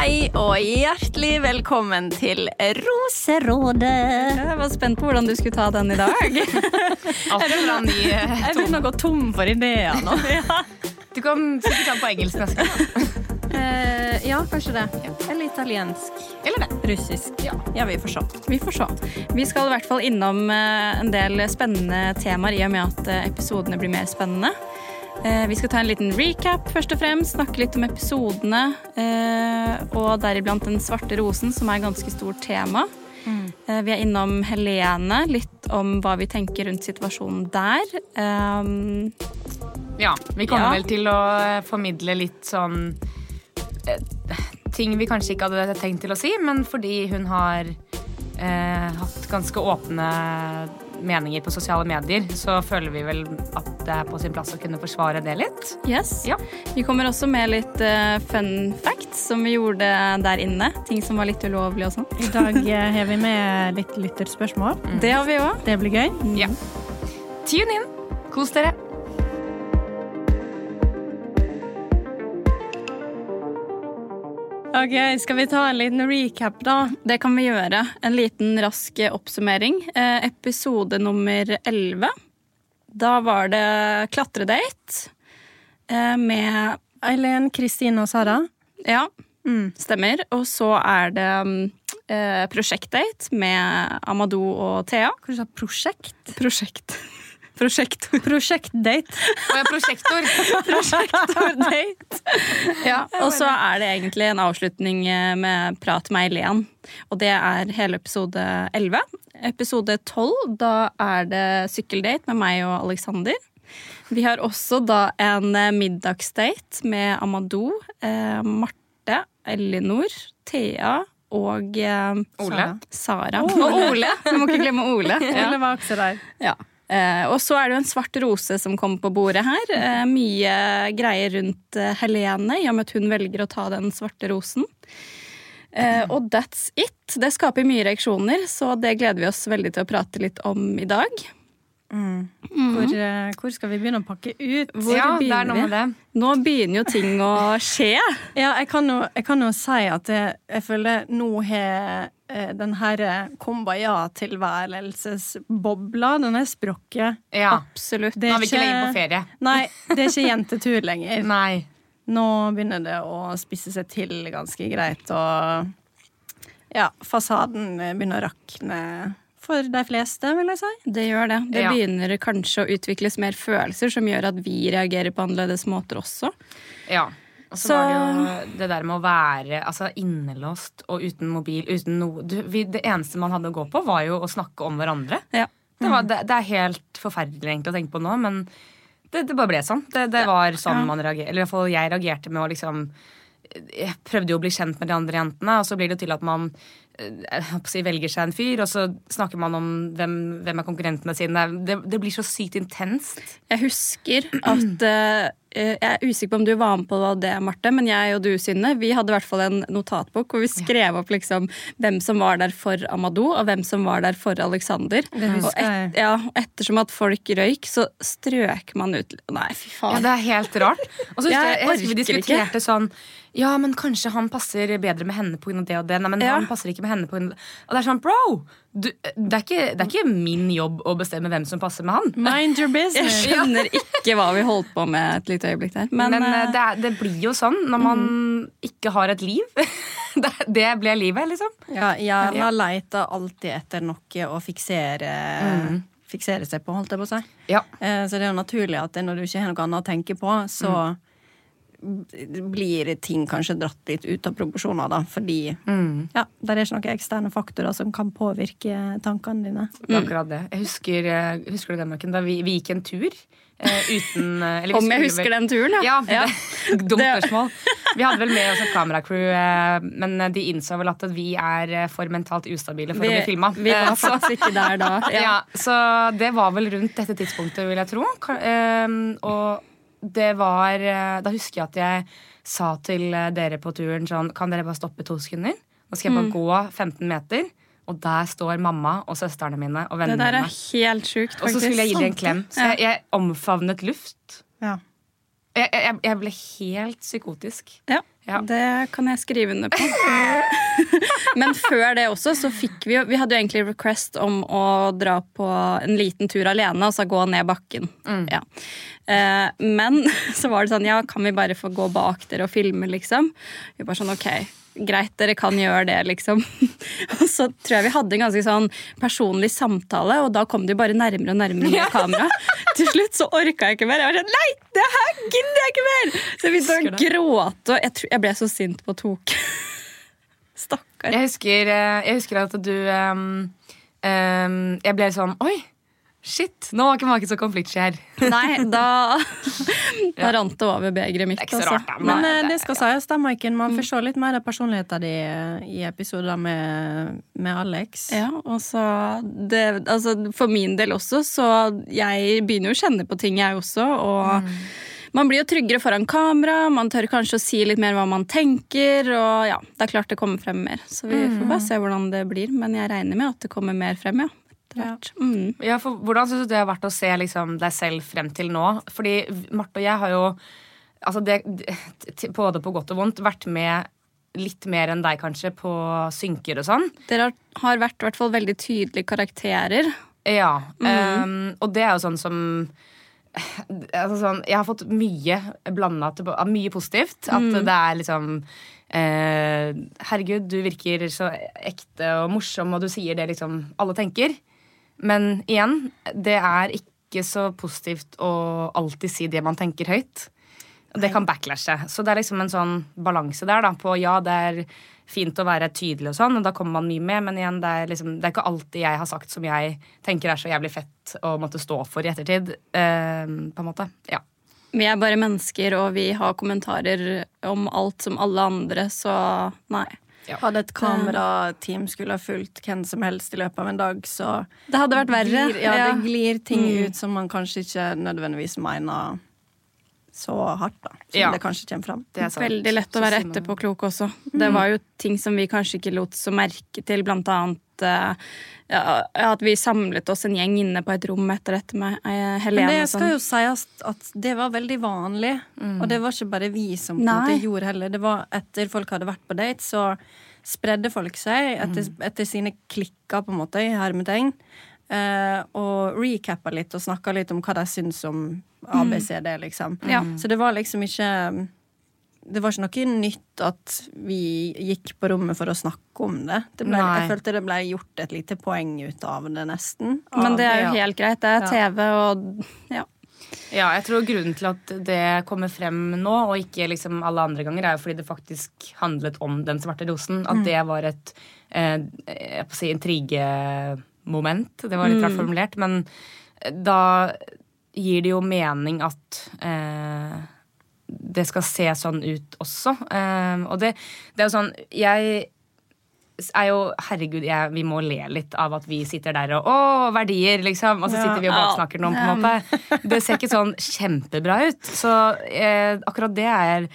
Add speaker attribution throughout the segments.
Speaker 1: Hei og hjertelig velkommen til Roserådet.
Speaker 2: Jeg var spent på hvordan du skulle ta den i dag.
Speaker 3: Alltid bra ny
Speaker 1: Jeg begynner å gå tom for ideer nå.
Speaker 3: Du kan sikkert ta den på engelsk neste gang.
Speaker 1: Eh, ja, kanskje det. Eller italiensk.
Speaker 3: Eller det.
Speaker 1: Russisk. Ja, vi får se.
Speaker 2: Vi får se. Vi skal i hvert fall innom eh, en del spennende temaer i og med at eh, episodene blir mer spennende. Eh, Vi skal ta en liten recap, først og fremst, snakke litt om episodene. eh, Og deriblant Den svarte rosen, som er et ganske stort tema. Mm. Vi er innom Helene, litt om hva vi tenker rundt situasjonen der. Um,
Speaker 3: Ja, vi kommer
Speaker 2: Ja.
Speaker 3: vel til å eh, formidle litt sånn eh, Ting vi kanskje ikke hadde tenkt til å si, men fordi hun har eh, hatt ganske åpne meninger på sosiale medier, så føler vi vel at det er på sin plass å kunne forsvare det litt.
Speaker 2: Yes.
Speaker 3: Ja.
Speaker 2: Vi kommer også med litt uh, fun facts som vi gjorde der inne. Ting som var litt ulovlig og sånn.
Speaker 1: I dag eh, har vi med litt lytterspørsmål.
Speaker 2: Det har vi òg.
Speaker 1: Det blir gøy.
Speaker 3: Ja. Tune inn. Kos dere.
Speaker 1: Ok, Skal vi ta en liten recap, da?
Speaker 2: Det kan vi gjøre. En liten rask oppsummering. Eh, episode nummer 11. Da var det klatredate eh, med
Speaker 1: Eileen, Kristine og Sara.
Speaker 2: Ja, stemmer. Og så er det mm, eh, prosjektdate med Amadou og Thea.
Speaker 1: Hva sa du? Prosjekt?
Speaker 2: Prosjekt. Prosjektor.
Speaker 1: Prosjektdate.
Speaker 3: Å ja, prosjektor. Prosjektordate.
Speaker 2: Ja, og så er det egentlig en avslutning eh, med prat med Eileen. Og det er hele episode 11. Episode 12, da er det sykkeldate med meg og Alexander. Vi har også da en eh, middagsdate med Amadou, eh, Marte, Elinor, Thea og eh,
Speaker 3: Ole.
Speaker 2: Sara. Og Ole. Du må ikke glemme Ole. Ja.
Speaker 1: Ole var også der.
Speaker 2: Ja. Eh, og så er det jo en svart rose som kommer på bordet her. Eh, mye greier rundt eh, Helene, i og med at hun velger å ta den svarte rosen. Og that's it. Det skaper mye reaksjoner, så det gleder vi oss veldig til å prate litt om i dag.
Speaker 1: Hvor, eh, hvor skal vi begynne å pakke ut?
Speaker 2: Hvor
Speaker 3: Ja, det er noe med det.
Speaker 2: Nå begynner jo ting å skje.
Speaker 1: Ja, jeg kan jo, jeg kan jo si at jeg, jeg føler nå har eh, den her kumbaya-tilværelsesbobla, den er sprukket.
Speaker 3: Ja.
Speaker 2: Absolutt.
Speaker 3: Nå
Speaker 1: er
Speaker 3: vi ikke lenger på ferie.
Speaker 1: Nei, det er ikke jentetur lenger.
Speaker 3: Nei.
Speaker 1: Nå begynner det å spisse seg til ganske greit, og ja, fasaden begynner å rakne for de fleste, vil jeg si.
Speaker 2: Det gjør det. Det
Speaker 3: Ja.
Speaker 2: begynner kanskje å utvikles mer følelser som gjør at vi reagerer på annerledes måter også.
Speaker 3: Ja. Og så var det jo det der med å være altså, innelåst og uten mobil, uten noe du, vi, Det eneste man hadde å gå på, var jo å snakke om hverandre.
Speaker 2: Ja.
Speaker 3: Det, var, det, det er helt forferdelig egentlig å tenke på nå, men det, det bare ble sånn. Det, det var sånn man reagerte. Eller i hvert fall jeg reagerte med å liksom Jeg prøvde jo å bli kjent med de andre jentene, og så blir det jo til at man si, velger seg en fyr, og så snakker man om hvem, hvem er konkurrentene sine. Det, det blir så sykt intenst.
Speaker 2: Jeg husker at eh, Jeg er usikker på om du var med på det, Marte, men jeg og du, Synne, vi hadde i hvert fall en notatbok hvor vi skrev opp liksom hvem som var der for Amadou, og hvem som var der for Alexander. Og et, ja, ettersom at folk røyk, så strøk man ut Nei, fy faen.
Speaker 3: Ja, det er helt rart. Og så jeg,
Speaker 2: Jeg
Speaker 3: vi diskuterte sånn Ja, men kanskje han passer bedre med henne pga. det og det. Nei, men
Speaker 2: Ja.
Speaker 3: han passer ikke med henne på det. Og det er sånn, bro! Du, det, er ikke, det er ikke min jobb å bestemme hvem som passer med han.
Speaker 1: Mind your business.
Speaker 2: Jeg skjønner ikke hva vi holdt på med et lite øyeblikk der. Men,
Speaker 3: Men, eh,
Speaker 2: eh,
Speaker 3: det, er, det blir jo sånn når man ikke har et liv. det, det ble livet, liksom.
Speaker 1: Ja, hjernen leter alltid etter noe å fiksere, fiksere seg på, holdt jeg på å si.
Speaker 3: Ja.
Speaker 1: Eh, Så det er jo naturlig at når du ikke har noe annet å tenke på, så blir ting kanskje dratt litt ut av proporsjoner, da. Fordi ja, det er ikke noen eksterne faktorer som kan påvirke tankene dine.
Speaker 3: Det er akkurat det. Jeg husker, eh, husker du det, Marken, da vi, vi gikk en tur eh, uten eh,
Speaker 2: Om jeg husker den turen, ja.
Speaker 3: Ja,
Speaker 2: Ja.
Speaker 3: dumt spørsmål. Vi hadde vel med oss et kameracrew, men de innså vel at vi er for mentalt ustabile for å bli filma.
Speaker 2: vi var faktisk ikke der da.
Speaker 3: Ja. Så det var vel rundt dette tidspunktet, vil jeg tro. Og det var eh, Da husker jeg at jeg sa til eh, dere på turen sånn Kan dere bare stoppe to sekunder? Nå skal jeg bare
Speaker 2: Mm.
Speaker 3: gå 15 meter, og der står mamma og søstrene mine og
Speaker 2: Det
Speaker 3: vennene
Speaker 2: der er
Speaker 3: mine.
Speaker 2: helt sjukt,
Speaker 3: Og så skulle jeg gi dem en klem. Så jeg, jeg omfavnet luft.
Speaker 1: Ja.
Speaker 3: Jeg, jeg, jeg ble helt psykotisk.
Speaker 2: Ja,
Speaker 3: Ja.
Speaker 2: det kan jeg skrive under på. Men før det også, så fikk vi jo Vi hadde jo egentlig request om å dra på en liten tur alene, altså gå ned bakken. Ja. Eh, men så var det sånn, ja, kan vi bare få gå bak dere og filme, liksom? Vi bare sånn, ok, greit, dere kan gjøre det, liksom. Og så tror jeg vi hadde en ganske sånn personlig samtale, og da kom det jo bare nærmere og nærmere med kamera. Til slutt så orka jeg ikke mer. Jeg var sånn, nei, det her mer! Så jeg begynte å gråte, og jeg, tror, jeg ble så sint på Tok. Stakkar.
Speaker 3: Jeg husker, eh, jeg husker at du um, um, Jeg ble sånn Oi! Shit! Nå var ikke maken så konfliktsky her.
Speaker 2: Nei, da, da rant det over begeret mitt.
Speaker 3: Det er ikke så
Speaker 2: altså.
Speaker 3: rart, da.
Speaker 1: Men eh,
Speaker 3: det-
Speaker 1: det skal sies, da, Maiken. Man får se litt mer av personligheten din i episoder med, med Alex.
Speaker 2: Ja, og så det, altså, For min del også, så jeg begynner jo å kjenne på ting, jeg også. Og man blir jo tryggere foran kamera, man tør kanskje å si litt mer hva man tenker. Og ja, det er klart det kommer frem mer. Så vi får bare se hvordan det blir. Men jeg regner med at det kommer mer frem, ja. Ja. Mm.
Speaker 3: Ja, for Hvordan syns du det har vært å se liksom, deg selv frem til nå? Fordi Marte og jeg har jo altså det, både på godt og vondt vært med litt mer enn deg kanskje på synker og sånn.
Speaker 2: Dere har, har vært i hvert fall veldig tydelige karakterer.
Speaker 3: Ja, ehm, og det er jo sånn som altså sånn, Jeg har fått mye blanda Mye positivt. At det er liksom eh, Herregud, du virker så ekte og morsom, og du sier det liksom alle tenker. Men igjen, det er ikke så positivt å alltid si det man tenker høyt. Det kan backlashe. Så det er liksom en sånn balanse der da, på ja, det er fint å være tydelig og sånn, og da kommer man mye med, men igjen, det er, liksom, det er ikke alltid jeg har sagt som jeg tenker er så jævlig fett å måtte stå for i ettertid. eh, på en måte. Ja.
Speaker 2: Vi er bare mennesker, og vi har kommentarer om alt som alle andre, så nei.
Speaker 1: Hadde et kamerateam skulle ha fulgt hvem som helst i løpet av en dag, så
Speaker 2: Det hadde vært verre.
Speaker 1: glir, ja, det glir ting
Speaker 2: Mm.
Speaker 1: ut som man kanskje ikke nødvendigvis mener så hardt, da. Som
Speaker 3: Ja.
Speaker 1: det kanskje kommer fram.
Speaker 3: Det er.
Speaker 2: Veldig lett å være etterpåklok også. Det var jo ting som vi kanskje ikke lot så merke til, blant annet eh, ja, at vi samlet oss en gjeng inne på et rom etter dette med eh, Helene.
Speaker 1: Men det skal
Speaker 2: sånn.
Speaker 1: jo sies at det var veldig vanlig, og det var ikke bare vi som på en måte gjorde heller. Det var etter folk hadde vært på date, så spredde folk seg etter, etter sine klikker, på en måte, i hermetegn. Eh, og recappa litt og snakka litt om hva de syns om ABCD, liksom.
Speaker 2: Ja.
Speaker 1: Så det var liksom ikke Det var ikke noe nytt at vi gikk på rommet for å snakke om det. det ble, jeg følte det ble gjort et lite poeng ut av det, nesten.
Speaker 2: Men det er jo helt greit. Det er TV og ja.
Speaker 3: Ja, jeg tror grunnen til at det kommer frem nå, og ikke liksom alle andre ganger, er jo fordi det faktisk handlet om den svarte rosen. At det var et eh, jeg får si, intrigemoment. Det var litt rart formulert. Men da gir det jo mening at eh, det skal se sånn ut også. Eh, og det, det er jo sånn Jeg er jo Herregud, jeg, vi må le litt av at vi sitter der og Å, verdier, liksom. Og så sitter vi og baksnakker noen, på en måte. Det ser ikke sånn kjempebra ut. Så eh, akkurat det er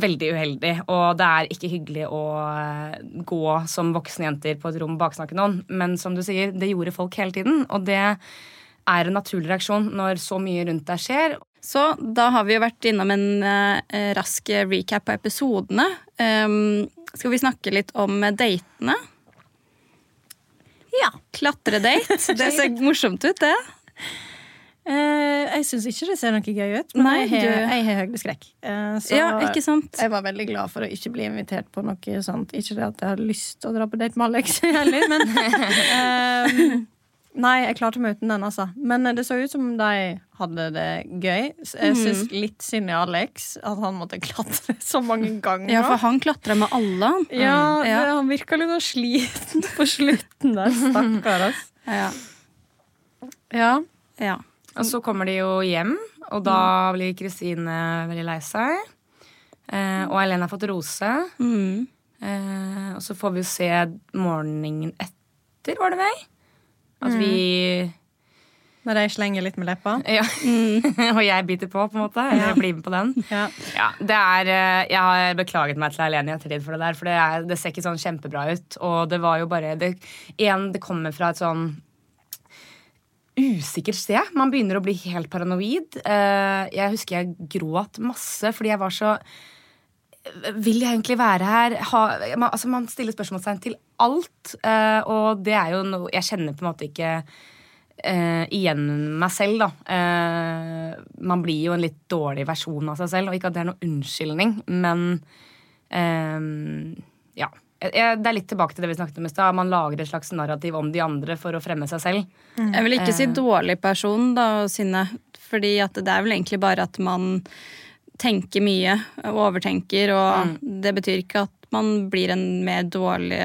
Speaker 3: veldig uheldig. Og det er ikke hyggelig å eh, gå som voksne jenter på et rom og baksnakke noen. Men som du sier, det gjorde folk hele tiden. Og det er en naturlig reaksjon når så mye rundt deg skjer.
Speaker 2: Så da har vi jo vært innom en eh, rask recap på episodene. Um, skal vi snakke litt om datene?
Speaker 1: Ja.
Speaker 2: Klatredate. Det ser morsomt ut, det.
Speaker 1: Eh, jeg syns ikke det ser noe gøy ut, men
Speaker 2: Nei,
Speaker 1: jeg har,
Speaker 2: du-
Speaker 1: jeg har høydeskrekk. Eh, så
Speaker 2: Ja, ikke sant?
Speaker 1: jeg var veldig glad for å ikke bli invitert på noe sånt. Ikke det at jeg hadde lyst til å dra på date med Alex heller, men eh, Nei, jeg klarte meg uten den, altså. Men eh, det så ut som de hadde det gøy. Jeg syns litt synd i Alex at han måtte klatre så mange ganger.
Speaker 2: Ja, for han klatra med alle, han.
Speaker 1: Ja, det, han virka litt sånn sliten på slutten der. Stakkar, Altså.
Speaker 2: Ja.
Speaker 1: Ja.
Speaker 2: ja.
Speaker 3: Og så kommer de jo hjem, og da blir Kristine veldig lei seg. Eh, og Eileen har fått rose.
Speaker 2: Mm.
Speaker 3: Eh, og så får vi jo se morgenen etter, var det vel? At vi
Speaker 1: Når jeg slenger litt med leppa.
Speaker 3: Ja. og jeg biter på, på en måte. Jeg blir med på den.
Speaker 1: Ja.
Speaker 3: Ja, det er, eh, Jeg har beklaget meg til Helene i ettertid for det der, for det, er, det ser ikke sånn kjempebra ut. Og det var jo bare det, En, det kommer fra et sånn usikkert sted. Man begynner å bli helt paranoid. Eh, Jeg husker jeg gråt masse fordi jeg var så vil jeg egentlig være her? Ha, altså man stiller spørsmålstegn til alt. eh, og det er jo noe Jeg kjenner på en måte ikke Uh, igjen meg selv, da. Uh, man blir jo en litt dårlig versjon av seg selv. Og ikke at det er noen unnskyldning, men uh, ja. Det er litt tilbake til det vi snakket om i stad. Man lager et slags narrativ om de andre for å fremme seg selv.
Speaker 2: Jeg vil ikke si dårlig person, da, Synne. Fordi at det er vel egentlig bare at man tenker mye og overtenker, og det betyr ikke at man blir en mer dårlig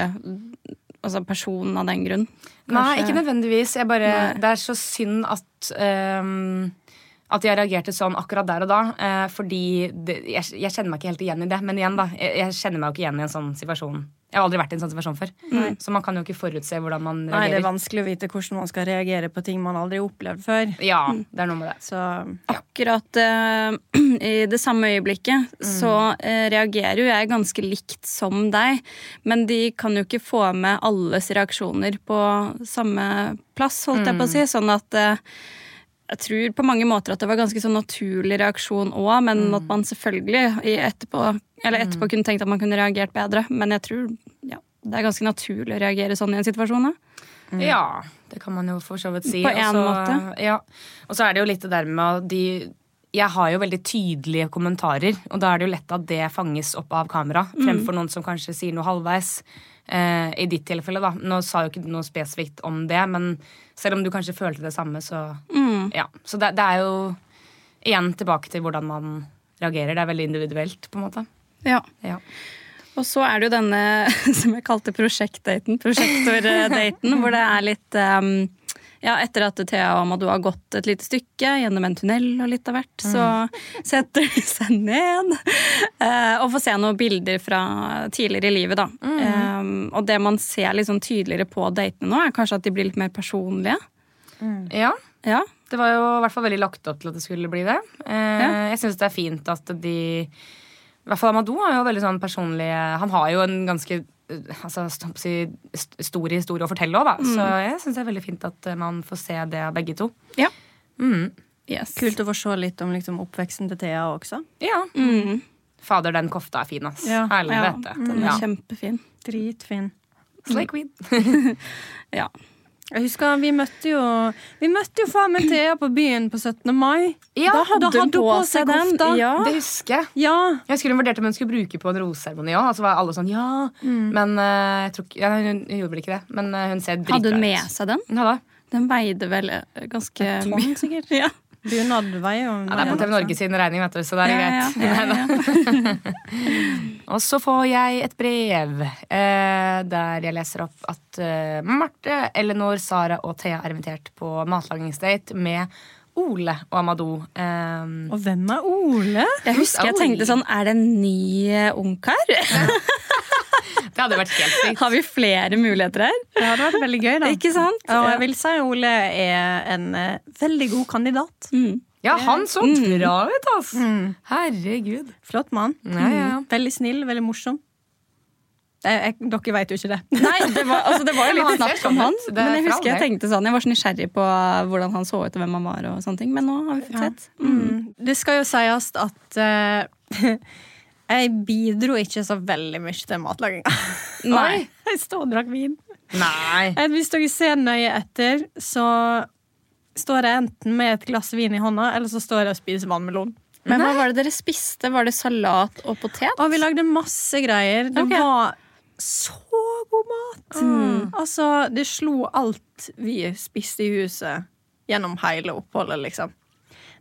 Speaker 2: altså person av den grunn.
Speaker 3: Nei, ikke nødvendigvis. Jeg bare,
Speaker 2: Nei.
Speaker 3: det er så synd at ehm, at jeg reagerte sånn akkurat der og da. eh, fordi det, jeg, jeg kjenner meg ikke helt igjen i det. Men igjen, da. Jeg, jeg kjenner meg jo ikke igjen i en sånn situasjon. Jeg har aldri vært i en sånn situasjon før. Så man kan jo ikke forutse hvordan man reagerer.
Speaker 1: Nei, det er vanskelig å vite hvordan man skal reagere på ting man aldri har opplevd før.
Speaker 3: ja, det er noe med det.
Speaker 1: Så
Speaker 2: Akkurat uh, i det samme øyeblikket så uh, reagerer jo jeg ganske likt som deg, men de kan jo ikke få med alles reaksjoner på samme plass, holdt jeg på å si. Sånn at eh, jeg tror på mange måter at det var ganske sånn naturlig reaksjon òg, men at man selvfølgelig i etterpå, eller etterpå kunne tenkt at man kunne reagert bedre. Men jeg tror ja, det er ganske naturlig å reagere sånn i en situasjon. Da.
Speaker 3: Ja, det kan man jo for så vidt si.
Speaker 2: På en
Speaker 3: Også,
Speaker 2: måte.
Speaker 3: Ja. Og så er det jo litt det der med at de jeg har jo veldig tydelige kommentarer, og da er det jo lett at det fanges opp av kamera. Fremfor noen som kanskje sier noe halvveis. Eh, I ditt tilfelle, da. Nå sa jo ikke du noe spesifikt om det, men selv om du kanskje følte det samme, så Ja. Så det, det er jo igjen tilbake til hvordan man reagerer. Det er veldig individuelt, på en måte.
Speaker 2: Ja.
Speaker 3: Ja.
Speaker 2: Og så er det jo denne som jeg kalte prosjektdaten, prosjektordaten, hvor det er litt um, ja, Etter at Thea og Amadou har gått et lite stykke gjennom en tunnel og litt av hvert, så setter de seg ned eh, og får se noen bilder fra tidligere i livet, da. Um, og det man ser litt sånn tydeligere på datene nå, er kanskje at de blir litt mer personlige.
Speaker 3: ja.
Speaker 2: Ja.
Speaker 3: Det var jo i hvert fall veldig lagt opp til at det skulle bli det. Eh, Jeg syns det er fint at de I hvert fall Amadou har jo veldig sånn personlig Han har jo en ganske eh, altså, si, stor historie å fortelle òg, da. Så jeg syns det er veldig fint at eh, man får se det av begge to.
Speaker 2: ja.
Speaker 3: Mm.
Speaker 2: Yes.
Speaker 1: kult å få se litt om liksom, oppveksten til Thea også.
Speaker 3: Ja.
Speaker 2: Mm.
Speaker 3: Fader, den kofta er fin, ass.
Speaker 1: Ja.
Speaker 2: Ja,
Speaker 3: Helvete.
Speaker 2: den er
Speaker 3: Ja.
Speaker 2: kjempefin.
Speaker 1: Dritfin.
Speaker 3: Slay queen.
Speaker 2: Ja.
Speaker 1: Jeg husker Vi møtte jo Vi møtte jo faen meg Thea på byen på 17. mai.
Speaker 3: Ja,
Speaker 1: da hadde, hun på seg
Speaker 2: den. Ja.
Speaker 3: Det husker jeg.
Speaker 1: Ja.
Speaker 3: Jeg husker hun vurderte om hun skulle bruke på en roseseremoni òg. Og så var alle sånn ja. Men uh, jeg tror ja, hun, hun gjorde vel ikke det. Men uh, hun ser dritbra ut.
Speaker 2: Hadde hun med seg den?
Speaker 3: Ja, da.
Speaker 2: Den veide vel eh, ganske
Speaker 1: mye, sikkert.
Speaker 2: Ja.
Speaker 1: Bunad veier jo
Speaker 3: Ja, det er på TV Norge sin regning, vet du, så det er greit.
Speaker 2: ja, ja, ja.
Speaker 3: Og så får jeg et brev eh, der jeg leser opp at eh, Marte, Eleanor, Sara og Thea er invitert på matlagingsdate med Ole og Amadou. Um,
Speaker 1: Og hvem er Ole?
Speaker 2: Jeg husker jeg tenkte sånn, er det en ny eh, ungkar?
Speaker 3: det hadde vært helt sykt.
Speaker 2: Har vi flere muligheter her?
Speaker 1: Det hadde vært veldig gøy, da.
Speaker 2: Ikke sant?
Speaker 1: Og jeg vil si Ole er en eh, veldig god kandidat.
Speaker 2: Mm.
Speaker 3: Ja, han så bra ut, ass! Herregud.
Speaker 1: Flott mann.
Speaker 3: Ja, ja, ja.
Speaker 1: Veldig snill, veldig morsom. Jeg, dere vet jo ikke det.
Speaker 2: Nei, det var, altså, det var jo litt snakk om han. Men jeg husker jeg tenkte sånn, jeg var så nysgjerrig på hvordan han så ut og hvem han var. og sånne ting, Men nå har vi fått sett.
Speaker 1: Mm. Det skal jo sies at uh, jeg bidro ikke så veldig mye til matlaginga.
Speaker 2: Nei.
Speaker 1: Jeg stod og drakk vin.
Speaker 3: Nei.
Speaker 1: Eh, Hvis dere ser nøye etter, så står jeg enten med et glass vin i hånda, eller så står jeg og spiser vannmelon.
Speaker 2: Men hva var det dere spiste? Var det salat og potet?
Speaker 1: Og vi lagde masse greier. Det
Speaker 2: okay.
Speaker 1: var så god mat. Altså, det slo alt vi spiste i huset gjennom hele oppholdet, liksom.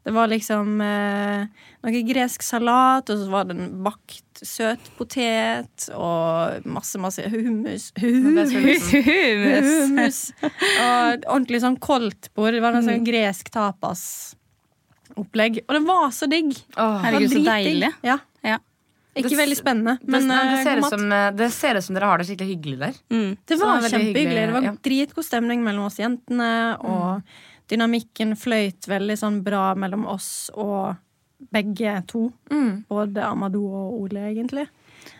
Speaker 1: Det var liksom eh, noe gresk salat, og så var det en bakt søt potet og masse, masse hummus. Hummus!
Speaker 2: hummus.
Speaker 1: hummus. Og ordentlig sånn koldtbord. Det var noe sånn gresk tapas-opplegg. Og det var så digg.
Speaker 3: Åh.
Speaker 2: Herregud, så deilig.
Speaker 1: Ja.
Speaker 2: Ja.
Speaker 1: Ikke
Speaker 3: Det-
Speaker 1: veldig spennende,
Speaker 3: Det,
Speaker 1: men
Speaker 3: det,
Speaker 1: eh,
Speaker 3: ser som, eh, det ser ut som dere har det skikkelig hyggelig der.
Speaker 2: Mm.
Speaker 1: Det var
Speaker 3: det er
Speaker 1: kjempehyggelig.
Speaker 3: hyggelig,
Speaker 1: Det var
Speaker 3: ja.
Speaker 1: dritgod stemning mellom oss jentene, og dynamikken fløyt veldig sånn bra mellom oss og begge to. Både Amadou og Ole, egentlig.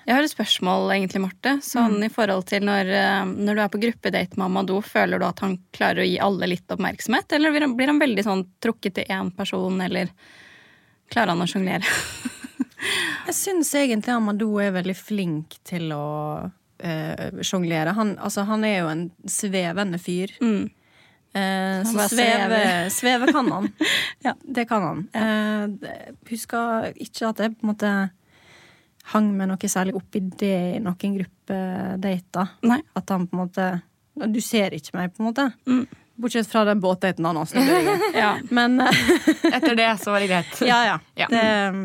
Speaker 2: Jeg har et spørsmål, egentlig, Marte. Sånn i forhold til når, eh, når du er på gruppedate med Amadou, føler du at han klarer å gi alle litt oppmerksomhet? Eller blir han, blir han veldig sånn trukket til én person, eller klarer han å sjonglere?
Speaker 1: Jeg syns egentlig Amadou er veldig flink til å uh, sjonglere. Han, altså, han er jo en svevende fyr.
Speaker 2: Mm.
Speaker 1: Uh, så sveve, sveve kan han.
Speaker 2: Ja.
Speaker 1: Det kan han. Uh, husker ikke at jeg på en måte hang med noe særlig oppi det i noen gruppedater. At han på en måte Du ser ikke meg, på en måte.
Speaker 2: Mm.
Speaker 1: Bortsett fra den båtdaten han også snudde.
Speaker 2: Ja.
Speaker 1: Men
Speaker 3: Etter det så var det greit.
Speaker 1: ja, ja.
Speaker 3: Ja.
Speaker 1: Det mm,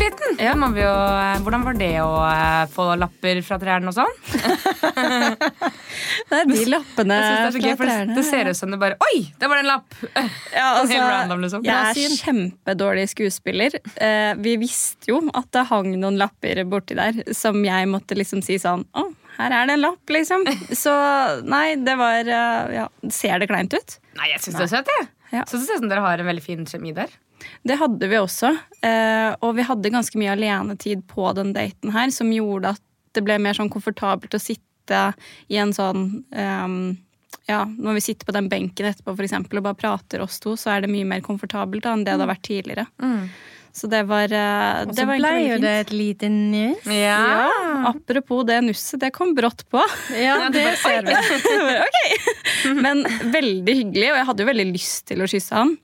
Speaker 3: Sykkelliten. Ja. Vi jo, eh, hvordan var det å eh, få lapper fra trærne og sånn?
Speaker 2: Det er de lappene
Speaker 3: det er gøy,
Speaker 2: trærne.
Speaker 3: det ser ut som det bare Oi, det var en lapp!
Speaker 2: Ja, altså,
Speaker 3: random, liksom.
Speaker 2: Jeg er kjempedårlig skuespiller. Eh, vi visste jo at det hang noen lapper borti der som jeg måtte liksom si sånn Å, her er det en lapp, liksom. Så nei, det var Ja, ser det kleint ut?
Speaker 3: Nei, jeg syns det er søtt, jeg.
Speaker 2: Ja.
Speaker 3: Så det ser ut som dere har en veldig fin kjemi der.
Speaker 2: Det hadde vi også. Eh, og vi hadde ganske mye alenetid på den daten her, som gjorde at det ble mer sånn komfortabelt å sitte i en sånn ehm, ja, Når vi sitter på den benken etterpå for eksempel, og bare prater oss to, så er det mye mer komfortabelt da, enn det det har vært tidligere. Så det var, eh,
Speaker 1: Og så
Speaker 2: var
Speaker 1: ble jo det et lite nuss.
Speaker 2: Ja, apropos det nusset, det kom brått på.
Speaker 1: Ja, det ser vi.
Speaker 2: ok! Men veldig hyggelig, og jeg hadde jo veldig lyst til å kysse han.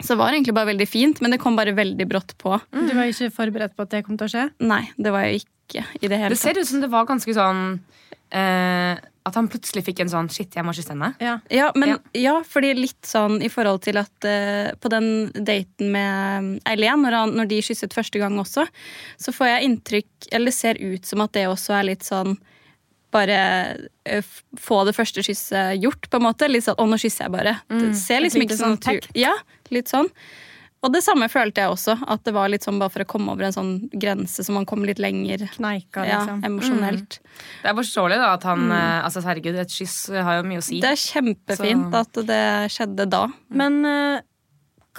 Speaker 2: Så det var egentlig bare veldig fint, men det kom bare veldig brått på.
Speaker 1: Du var ikke forberedt på at det kom til å skje?
Speaker 2: Nei, det var jeg ikke i det hele tatt.
Speaker 3: Det ser ut som det var ganske sånn eh, At han plutselig fikk en sånn Shit, jeg må kysse henne.
Speaker 1: Ja.
Speaker 2: Ja, men
Speaker 3: Ja.
Speaker 2: ja. fordi litt sånn i forhold til at uh, på den daten med Eileen, når, han, når de kysset første gang også, så får jeg inntrykk Eller det ser ut som at det også er litt sånn bare eh, få det første kysset gjort, på en måte. Litt sånn 'Å, nå kysser jeg bare'. Det ser liksom ikke sånn ut. Ja, litt sånn. Og det samme følte jeg også. At det var litt sånn bare for å komme over en sånn grense så man kommer litt lenger
Speaker 1: Kneika, liksom.
Speaker 2: ja,
Speaker 1: emosjonelt.
Speaker 2: emosjonelt.
Speaker 3: Det er forståelig da at han mm. Altså, herregud, et kyss har jo mye å si.
Speaker 2: Det er kjempefint
Speaker 3: Så-
Speaker 2: at det skjedde da.
Speaker 1: Men uh,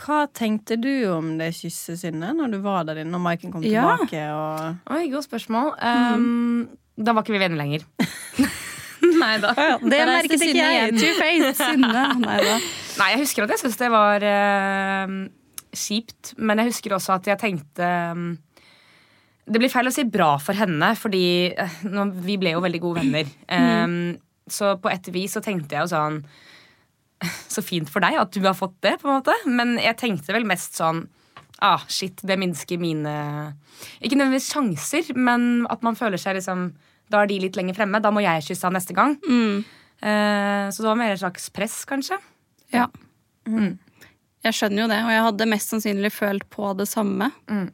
Speaker 1: hva tenkte du om det kysset, Synne, når du var der inne og Maiken kom
Speaker 2: Ja.
Speaker 1: tilbake? Og...
Speaker 3: Oi, godt spørsmål. Um, Da var ikke vi venner lenger. Nei da.
Speaker 2: Det merket ikke jeg.
Speaker 1: Too
Speaker 2: Two-face. Synne. Nei da.
Speaker 3: Nei, jeg husker at jeg syntes det var eh, kjipt, men jeg husker også at jeg tenkte um, Det blir feil å si bra for henne, fordi eh, nå, vi ble jo veldig gode venner. Um, Så på et vis så tenkte jeg jo sånn Så fint for deg at du har fått det, på en måte. Men jeg tenkte vel mest sånn Ah, shit, det minsker mine Ikke nødvendigvis sjanser, men at man føler seg liksom Da er de litt lenger fremme. Da må jeg kysse han neste gang.
Speaker 2: Mm.
Speaker 3: Uh, så det var mer et slags press, kanskje.
Speaker 2: Ja. Jeg skjønner jo det, og jeg hadde mest sannsynlig følt på det samme.
Speaker 3: Mm.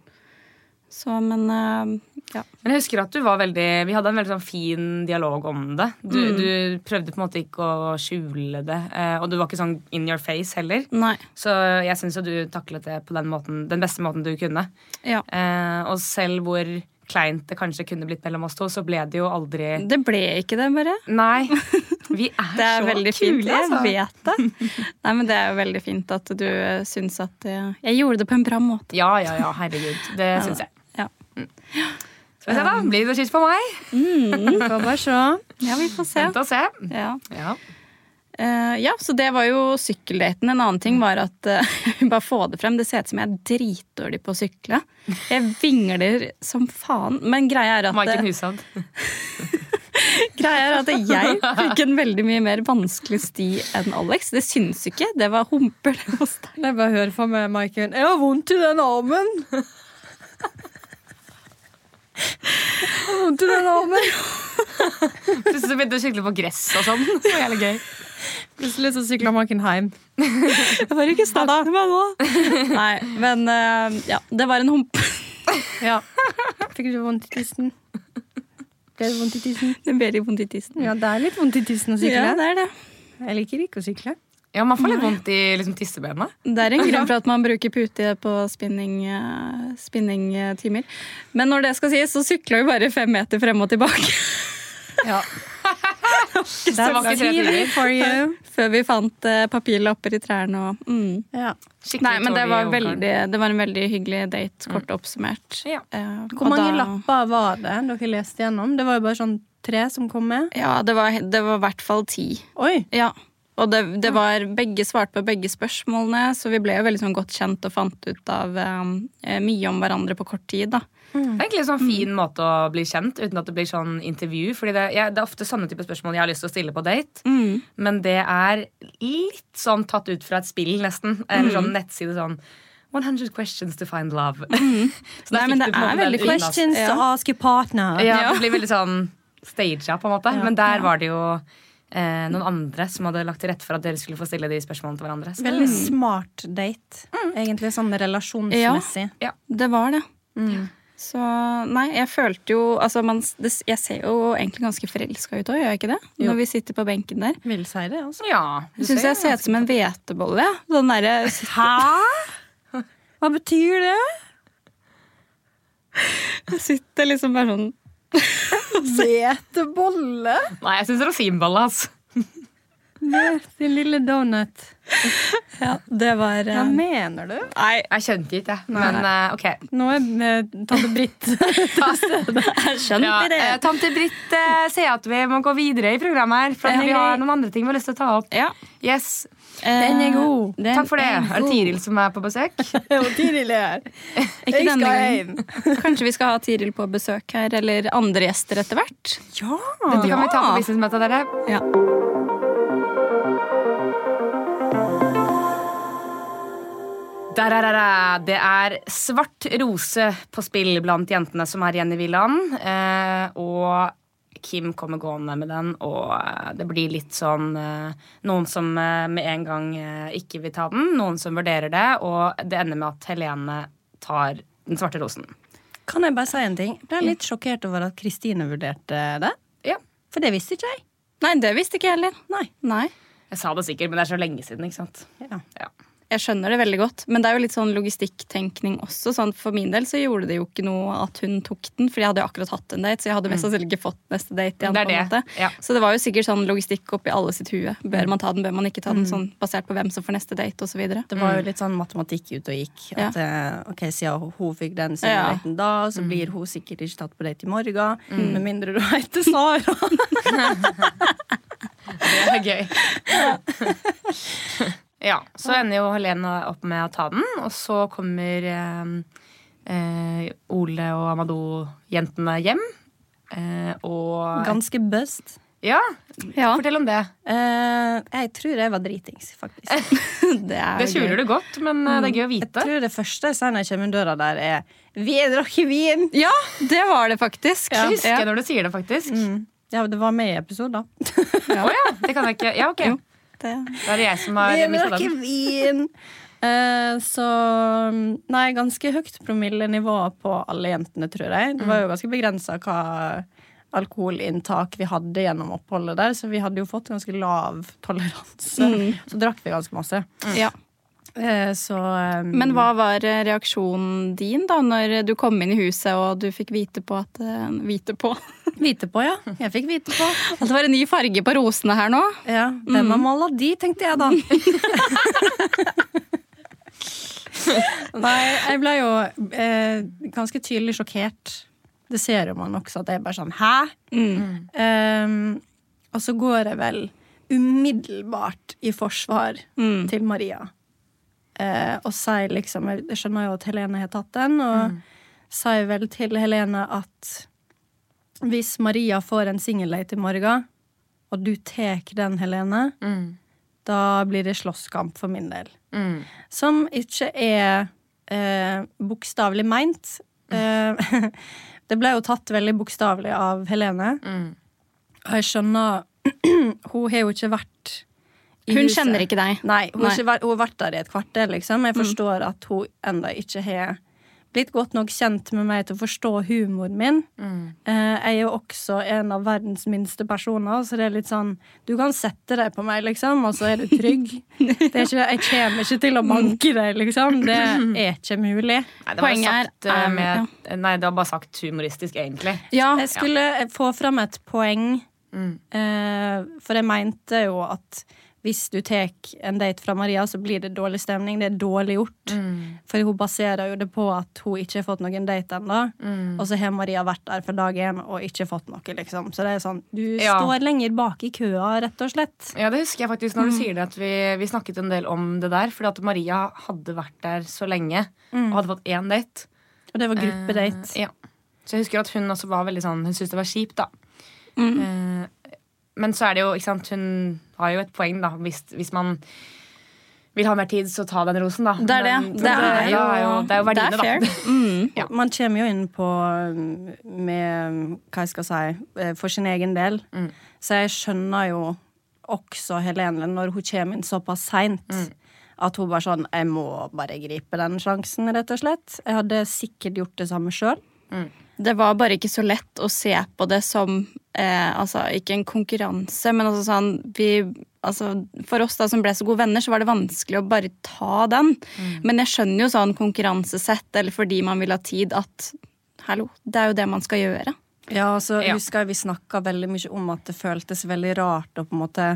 Speaker 2: Så, men eh, ja.
Speaker 3: Men jeg husker at du var veldig Vi hadde en veldig sånn fin dialog om det. Du, du prøvde på en måte ikke å skjule det, eh, og du var ikke sånn in your face heller.
Speaker 2: Nei.
Speaker 3: Så jeg syns jo du taklet det på den, måten, den beste måten du kunne.
Speaker 2: Ja.
Speaker 3: Eh, og selv hvor kleint det kanskje kunne blitt mellom oss to, så ble det jo aldri
Speaker 2: Det ble ikke det, bare.
Speaker 3: Nei. Vi er,
Speaker 2: Det er
Speaker 3: så
Speaker 2: veldig
Speaker 3: kule,
Speaker 2: fint. Jeg
Speaker 3: altså.
Speaker 2: vet det. Nei, men det er jo veldig fint at du eh, syns at jeg gjorde det på en bra måte.
Speaker 3: Ja, ja, ja. Herregud. Det syns jeg.
Speaker 2: Ja.
Speaker 3: Skal vi se, da. Blir det kyss på meg?
Speaker 1: Får bare se.
Speaker 2: ja, vi får se.
Speaker 3: Vent og se.
Speaker 2: Ja.
Speaker 3: Ja.
Speaker 2: Eh, ja, så det var jo sykkeldaten. En annen ting var at uh, Bare få det frem. Det ser ut som jeg er dritdårlig på å sykle. Jeg vingler som faen. Men greia er at,
Speaker 3: Maiken Hushovd.
Speaker 2: greia er at jeg fikk en veldig mye mer vanskelig sti enn Alex. Det syns ikke. Det var humper.
Speaker 1: Jeg bare hør for meg Maiken. Jeg har vondt i den armen! Jeg har vondt i den armen.
Speaker 3: Plutselig begynte å sykle på gress og sånn. Det var jævlig gøy.
Speaker 1: Plutselig så sykla Maiken hjem.
Speaker 2: Jeg var ikke snakk med meg nå. Nei, men uh, ja, det var en hump.
Speaker 1: Ja. Fikk du vondt i tissen? Ble det vondt i tissen?
Speaker 2: Det ble litt vondt i tissen.
Speaker 1: Ja, det er litt vondt i tissen å sykle.
Speaker 2: Ja, det er det.
Speaker 1: Jeg liker ikke å sykle.
Speaker 3: Ja, Man får litt vondt i liksom, tissebena.
Speaker 2: Det er en grunn for at man bruker pute på spinning, eh. Men når det skal sies, så sykla vi bare fem meter frem og tilbake.
Speaker 1: Ja.
Speaker 3: Det var ikke TV
Speaker 1: for you.
Speaker 2: Før vi fant eh, papirlapper i trærne og mm.
Speaker 1: Ja.
Speaker 2: Nei, men det var, veldig, det var en veldig hyggelig date, kort oppsummert.
Speaker 3: Ja.
Speaker 2: Eh,
Speaker 1: Hvor mange
Speaker 2: da-
Speaker 1: lapper var det dere leste gjennom? Det var jo bare sånn tre som kom med.
Speaker 2: Ja, det var, det var i hvert fall ti.
Speaker 1: Oi!
Speaker 2: Ja. Og det, det var, begge svarte på begge spørsmålene, så vi ble jo veldig sånn godt kjent og fant ut av eh, mye om hverandre på kort tid. da.
Speaker 3: Det er egentlig en sånn fin måte å bli kjent uten at det blir sånn intervju. Fordi det, jeg, det er ofte sånne type spørsmål jeg har lyst til å stille på date.
Speaker 2: Mm.
Speaker 3: Men det er litt sånn tatt ut fra et spill, nesten. Eller sånn nettside sånn 100 questions to find love. Så
Speaker 2: Nei, men det er veldig
Speaker 1: Questions
Speaker 2: Ja.
Speaker 1: to ask your partner.
Speaker 3: Ja,
Speaker 2: Ja.
Speaker 3: det blir veldig sånn staged, på en måte.
Speaker 1: Ja.
Speaker 3: Men der var det jo eh, noen andre som hadde lagt til rette for at dere skulle få stille de spørsmålene til hverandre. Så
Speaker 1: Veldig smart date. Egentlig sånn relasjonsmessig.
Speaker 2: Ja, Det var det.
Speaker 1: Mm.
Speaker 2: Så nei, jeg følte jo altså man, det, Jeg ser jo egentlig ganske forelska ut òg, gjør jeg ikke det?
Speaker 1: Jo.
Speaker 2: Når vi sitter på benken der.
Speaker 1: Vil si det, altså.
Speaker 3: Ja, du
Speaker 2: Jeg syns jeg ser ut som en hvetebolle. ja. Sånn derre
Speaker 1: Hæ? Hva betyr det?
Speaker 2: Jeg sitter liksom bare sånn
Speaker 1: Hvetebolle?
Speaker 3: Nei, jeg syns rosinbolle, altså.
Speaker 1: Din lille donut.
Speaker 2: Ja, det var
Speaker 1: Hva
Speaker 2: eh,
Speaker 1: mener du?
Speaker 2: Nei,
Speaker 3: Jeg skjønte ikke, men uh, ok.
Speaker 1: Nå er eh, tante Britt
Speaker 2: jeg skjønte
Speaker 3: Ja,
Speaker 2: det.
Speaker 3: Tante Britt uh, sier at vi må gå videre i programmet her. For
Speaker 2: Ja.
Speaker 3: vi har noen andre ting vi har lyst til å ta opp.
Speaker 2: Ja,
Speaker 3: Yes,
Speaker 1: Den er god.
Speaker 2: den
Speaker 3: Takk for det.
Speaker 2: er
Speaker 3: Er det. Tiril som er på besøk?
Speaker 1: jo, Tiril er her.
Speaker 2: Ikke
Speaker 1: Jeg
Speaker 2: denne
Speaker 1: skal
Speaker 2: gangen. Kanskje vi skal ha Tiril på besøk her, eller andre gjester etter hvert.
Speaker 1: Ja!
Speaker 3: Dette kan vi ta på
Speaker 2: Ja.
Speaker 3: businessmøtet, dere.
Speaker 2: Ja.
Speaker 3: Det. Det er svart rose på spill blant jentene som er igjen i villaen. Eh, og Kim kommer gående med den, og eh, det blir litt sånn eh, Noen som med en gang ikke vil ta den, noen som vurderer det, og det ender med at Helene tar den svarte rosen.
Speaker 1: Kan jeg bare si en ting? Jeg ble litt sjokkert over at Kristine vurderte det.
Speaker 3: Ja.
Speaker 1: For det visste ikke jeg.
Speaker 2: Nei, det visste ikke jeg heller.
Speaker 1: Nei.
Speaker 2: Nei.
Speaker 3: Jeg sa det sikkert, men det er så lenge siden. ikke sant?
Speaker 1: Ja.
Speaker 3: Ja.
Speaker 2: Jeg skjønner det veldig godt, men det er jo litt sånn logistikktenkning også. Sånn, for min del så gjorde det jo ikke noe at hun tok den, for jeg hadde jo akkurat hatt en date, så jeg hadde mest sannsynlig ikke fått neste date igjen.
Speaker 3: Det er
Speaker 2: på en
Speaker 3: det,
Speaker 2: måte.
Speaker 3: ja.
Speaker 2: Så det var jo sikkert sånn logistikk oppi alle sitt hue. Bør man ta den, bør man ikke ta den, sånn basert på hvem som får neste date, osv.
Speaker 1: Det var jo litt sånn matematikk ut og gikk. At ja. ok, Siden hun fikk den siden
Speaker 2: Ja.
Speaker 1: daten da, så blir hun sikkert ikke tatt på date i morgen. Med mindre du heter Sara.
Speaker 3: Det er gøy. ja, så ender jo Helene opp med å ta den, og så kommer eh, eh, Ole og Amadou-jentene hjem. Eh, og
Speaker 1: Ganske bust.
Speaker 3: Ja,
Speaker 2: Ja,
Speaker 3: fortell om det.
Speaker 1: Eh, jeg tror jeg var dritings, faktisk.
Speaker 2: det
Speaker 3: Det skjuler du godt, men eh, det er gøy å vite.
Speaker 1: Jeg tror det første jeg sier når jeg kommer inn døra der, er 'Vi drakk vin'!
Speaker 2: Ja, det var det faktisk.
Speaker 3: Jeg husker
Speaker 2: Ja.
Speaker 3: når du sier det, faktisk.
Speaker 1: Mm. Ja, det var med i episoden.
Speaker 3: ja. det kan jeg ikke. Ja, ok.
Speaker 2: Jo. Det.
Speaker 3: Da er det jeg som har
Speaker 1: drakk
Speaker 3: den.
Speaker 1: vin! Uh, så Nei, ganske høyt promillenivå på alle jentene, tror jeg. Det var jo ganske begrensa hva alkoholinntak vi hadde gjennom oppholdet der, så vi hadde jo fått ganske lav toleranse. Så drakk vi ganske masse.
Speaker 2: Ja.
Speaker 1: Eh, så um...
Speaker 2: Men hva var eh, reaksjonen din da når du kom inn i huset og du fikk vite på at eh, Vite på?
Speaker 1: Vite på, ja. Jeg fikk vite på.
Speaker 2: At det var en ny farge på rosene her nå?
Speaker 1: Ja, Hvem har mala de, tenkte jeg da. Nei, jeg ble jo eh, ganske tydelig sjokkert. Det ser jo man også, at jeg bare sånn Hæ?
Speaker 2: Mm.
Speaker 1: Um, og så går jeg vel umiddelbart i forsvar
Speaker 2: Mm.
Speaker 1: til Maria. Eh, og sier liksom Jeg skjønner jo at Helene har tatt den, og sier vel til Helene at hvis Maria får en singeldate i morgen, og du tar den, Helene,
Speaker 3: Mm.
Speaker 1: da blir det slåsskamp for min del.
Speaker 3: Mm.
Speaker 1: Som ikke er eh, bokstavelig meint. Eh, det ble jo tatt veldig bokstavelig av Helene.
Speaker 3: Mm.
Speaker 1: Og jeg skjønner Hun har jo ikke vært
Speaker 2: Hun
Speaker 1: huset.
Speaker 2: kjenner ikke deg.
Speaker 1: Nei, hun, har
Speaker 2: Nei.
Speaker 1: ikke hun har vært der i et kvarter, liksom. Jeg forstår at hun enda ikke har blitt godt nok kjent med meg til å forstå humoren min.
Speaker 3: Mm.
Speaker 1: Eh, jeg er jo også en av verdens minste personer, så det er litt sånn Du kan sette deg på meg, liksom, og så er du trygg. Det er ikke, jeg kommer ikke til å banke deg, liksom. Det er ikke mulig.
Speaker 3: Nei, det var
Speaker 2: Poenget
Speaker 3: sagt, er,
Speaker 2: um,
Speaker 3: med, Nei, det var bare sagt humoristisk, egentlig.
Speaker 2: Ja,
Speaker 1: Jeg skulle få fram et poeng,
Speaker 3: Mm.
Speaker 1: eh, for jeg mente jo at hvis du tar en date fra Maria, så blir det dårlig stemning. Det er dårlig gjort.
Speaker 3: Mm.
Speaker 1: For hun baserer jo det på at hun ikke har fått noen date ennå.
Speaker 3: Mm.
Speaker 1: Og så har Maria vært der fra dag én og ikke fått noe, liksom. Så det er sånn, du
Speaker 3: Ja.
Speaker 1: står lenger bak i køa, rett og slett.
Speaker 3: Ja, det husker jeg faktisk når du
Speaker 1: Mm.
Speaker 3: sier det, at vi, vi snakket en del om det der. Fordi at Maria hadde vært der så lenge
Speaker 1: Mm.
Speaker 3: og hadde fått én date.
Speaker 1: Og det var gruppedate.
Speaker 3: Eh, ja. Så jeg husker at hun også var veldig sånn Hun syntes det var kjipt, da.
Speaker 2: Mm.
Speaker 3: Eh, men så er det jo, ikke sant, hun har jo et poeng, da. Hvis, hvis man vil ha mer tid, så ta den rosen, da.
Speaker 2: det er det.
Speaker 3: Men-
Speaker 2: Det er jo,
Speaker 3: det er jo, det er jo verdiene,
Speaker 2: det er fair.
Speaker 3: da.
Speaker 2: Mm.
Speaker 3: Ja.
Speaker 1: Man kommer jo inn på med Hva jeg skal si eh, for sin egen del.
Speaker 3: Mm.
Speaker 1: Så jeg skjønner jo også Helene når hun kommer inn såpass seint.
Speaker 3: Mm.
Speaker 1: At hun bare sånn Jeg må bare gripe den sjansen, rett og slett. Jeg hadde sikkert gjort det samme sjøl.
Speaker 2: Det var bare ikke så lett å se på det som eh, altså, ikke en konkurranse, men altså sånn vi, altså, For oss da som ble så gode venner, så var det vanskelig å bare ta den. Men jeg skjønner jo sånn konkurransesett, eller fordi man vil ha tid, at hallo, det er jo det man skal gjøre.
Speaker 1: Ja, altså
Speaker 3: Ja.
Speaker 1: husker jeg vi snakka veldig mye om at det føltes veldig rart å på en måte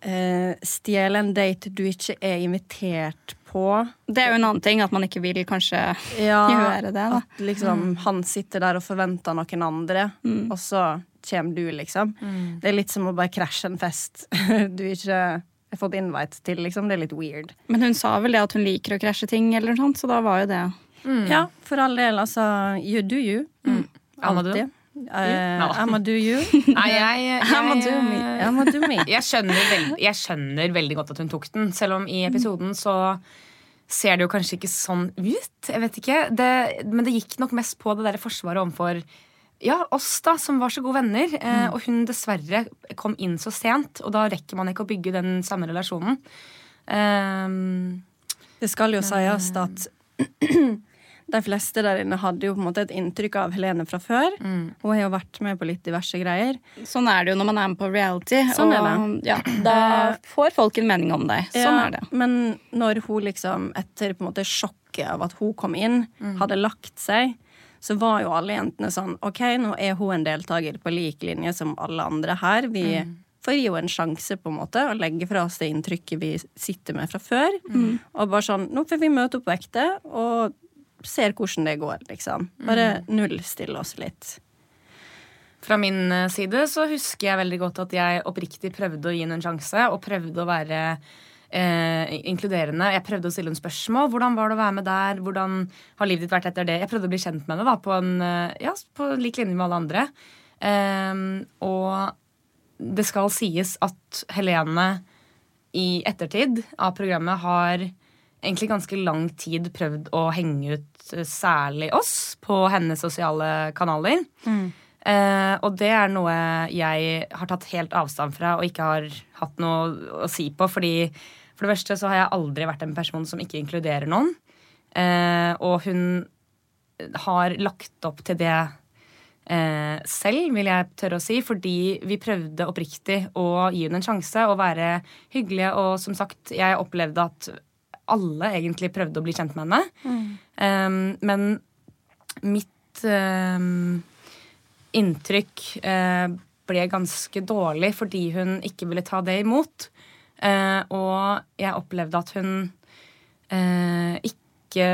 Speaker 1: eh, stjele en date du ikke er invitert på.
Speaker 2: Det er jo en annen ting, at man ikke vil kanskje
Speaker 1: Ja,
Speaker 2: gjøre det. da.
Speaker 1: At liksom han sitter der og forventer noen andre, og så kommer du, liksom. Det er litt som å bare krasje en fest du ikke har fått invite til, liksom. Det er litt weird.
Speaker 2: Men hun sa vel det at hun liker å krasje ting, eller noe sånt, så da var jo det
Speaker 1: Ja, for all del, altså. You do you.
Speaker 3: Mm.
Speaker 1: Alltid. Eh,
Speaker 3: No.
Speaker 1: I'ma do you.
Speaker 3: Nei, jeg, jeg,
Speaker 1: I'ma do me. Do me.
Speaker 3: jeg, skjønner veld, jeg skjønner veldig godt at hun tok den, selv om i episoden så ser det jo kanskje ikke sånn ut. Jeg vet ikke. Det, men det gikk nok mest på det der forsvaret overfor ja, oss, da, som var så gode venner. Eh, og hun dessverre kom inn så sent, og da rekker man ikke å bygge den samme relasjonen. Um,
Speaker 1: Det skal jo sies at de fleste der inne hadde jo på en måte et inntrykk av Helene fra før. Hun har jo vært med på litt diverse greier.
Speaker 2: Sånn er det jo når man er med på reality.
Speaker 1: Sånn er
Speaker 2: det. ja, da får folk en mening om deg. Sånn
Speaker 1: Ja,
Speaker 2: er det.
Speaker 1: Men når hun liksom, etter på en måte sjokket av at hun kom inn, hadde lagt seg, så var jo alle jentene sånn OK, nå er hun en deltaker på lik linje som alle andre her. Vi får gi henne en sjanse på en måte å legge fra oss det inntrykket vi sitter med fra før. Og bare sånn Nå får vi møte opp på ekte og ser hvordan det går, liksom. Bare nullstille oss litt.
Speaker 3: Fra min eh, side så husker jeg veldig godt at jeg oppriktig prøvde å gi henne en sjanse, og prøvde å være eh, inkluderende. Jeg prøvde å stille henne spørsmål. Hvordan var det å være med der? Hvordan har livet ditt vært etter det? Jeg prøvde å bli kjent med henne da, på, en, eh, ja, på lik linje med alle andre. Eh, og det skal sies at Helene i ettertid av programmet har egentlig ganske lang tid prøvd å henge ut eh, særlig oss på hennes sosiale kanaler. Eh, og det er noe jeg har tatt helt avstand fra og ikke har hatt noe å si på. Fordi for det verste så har jeg aldri vært en person som ikke inkluderer noen. Eh, og hun har lagt opp til det eh, selv, vil jeg tørre å si. Fordi vi prøvde oppriktig å gi henne en sjanse og være hyggelige. Og som sagt, jeg opplevde at alle egentlig prøvde å bli kjent med henne. Um, men mitt um, inntrykk uh, ble ganske dårlig fordi hun ikke ville ta det imot. Uh, og jeg opplevde at hun uh, ikke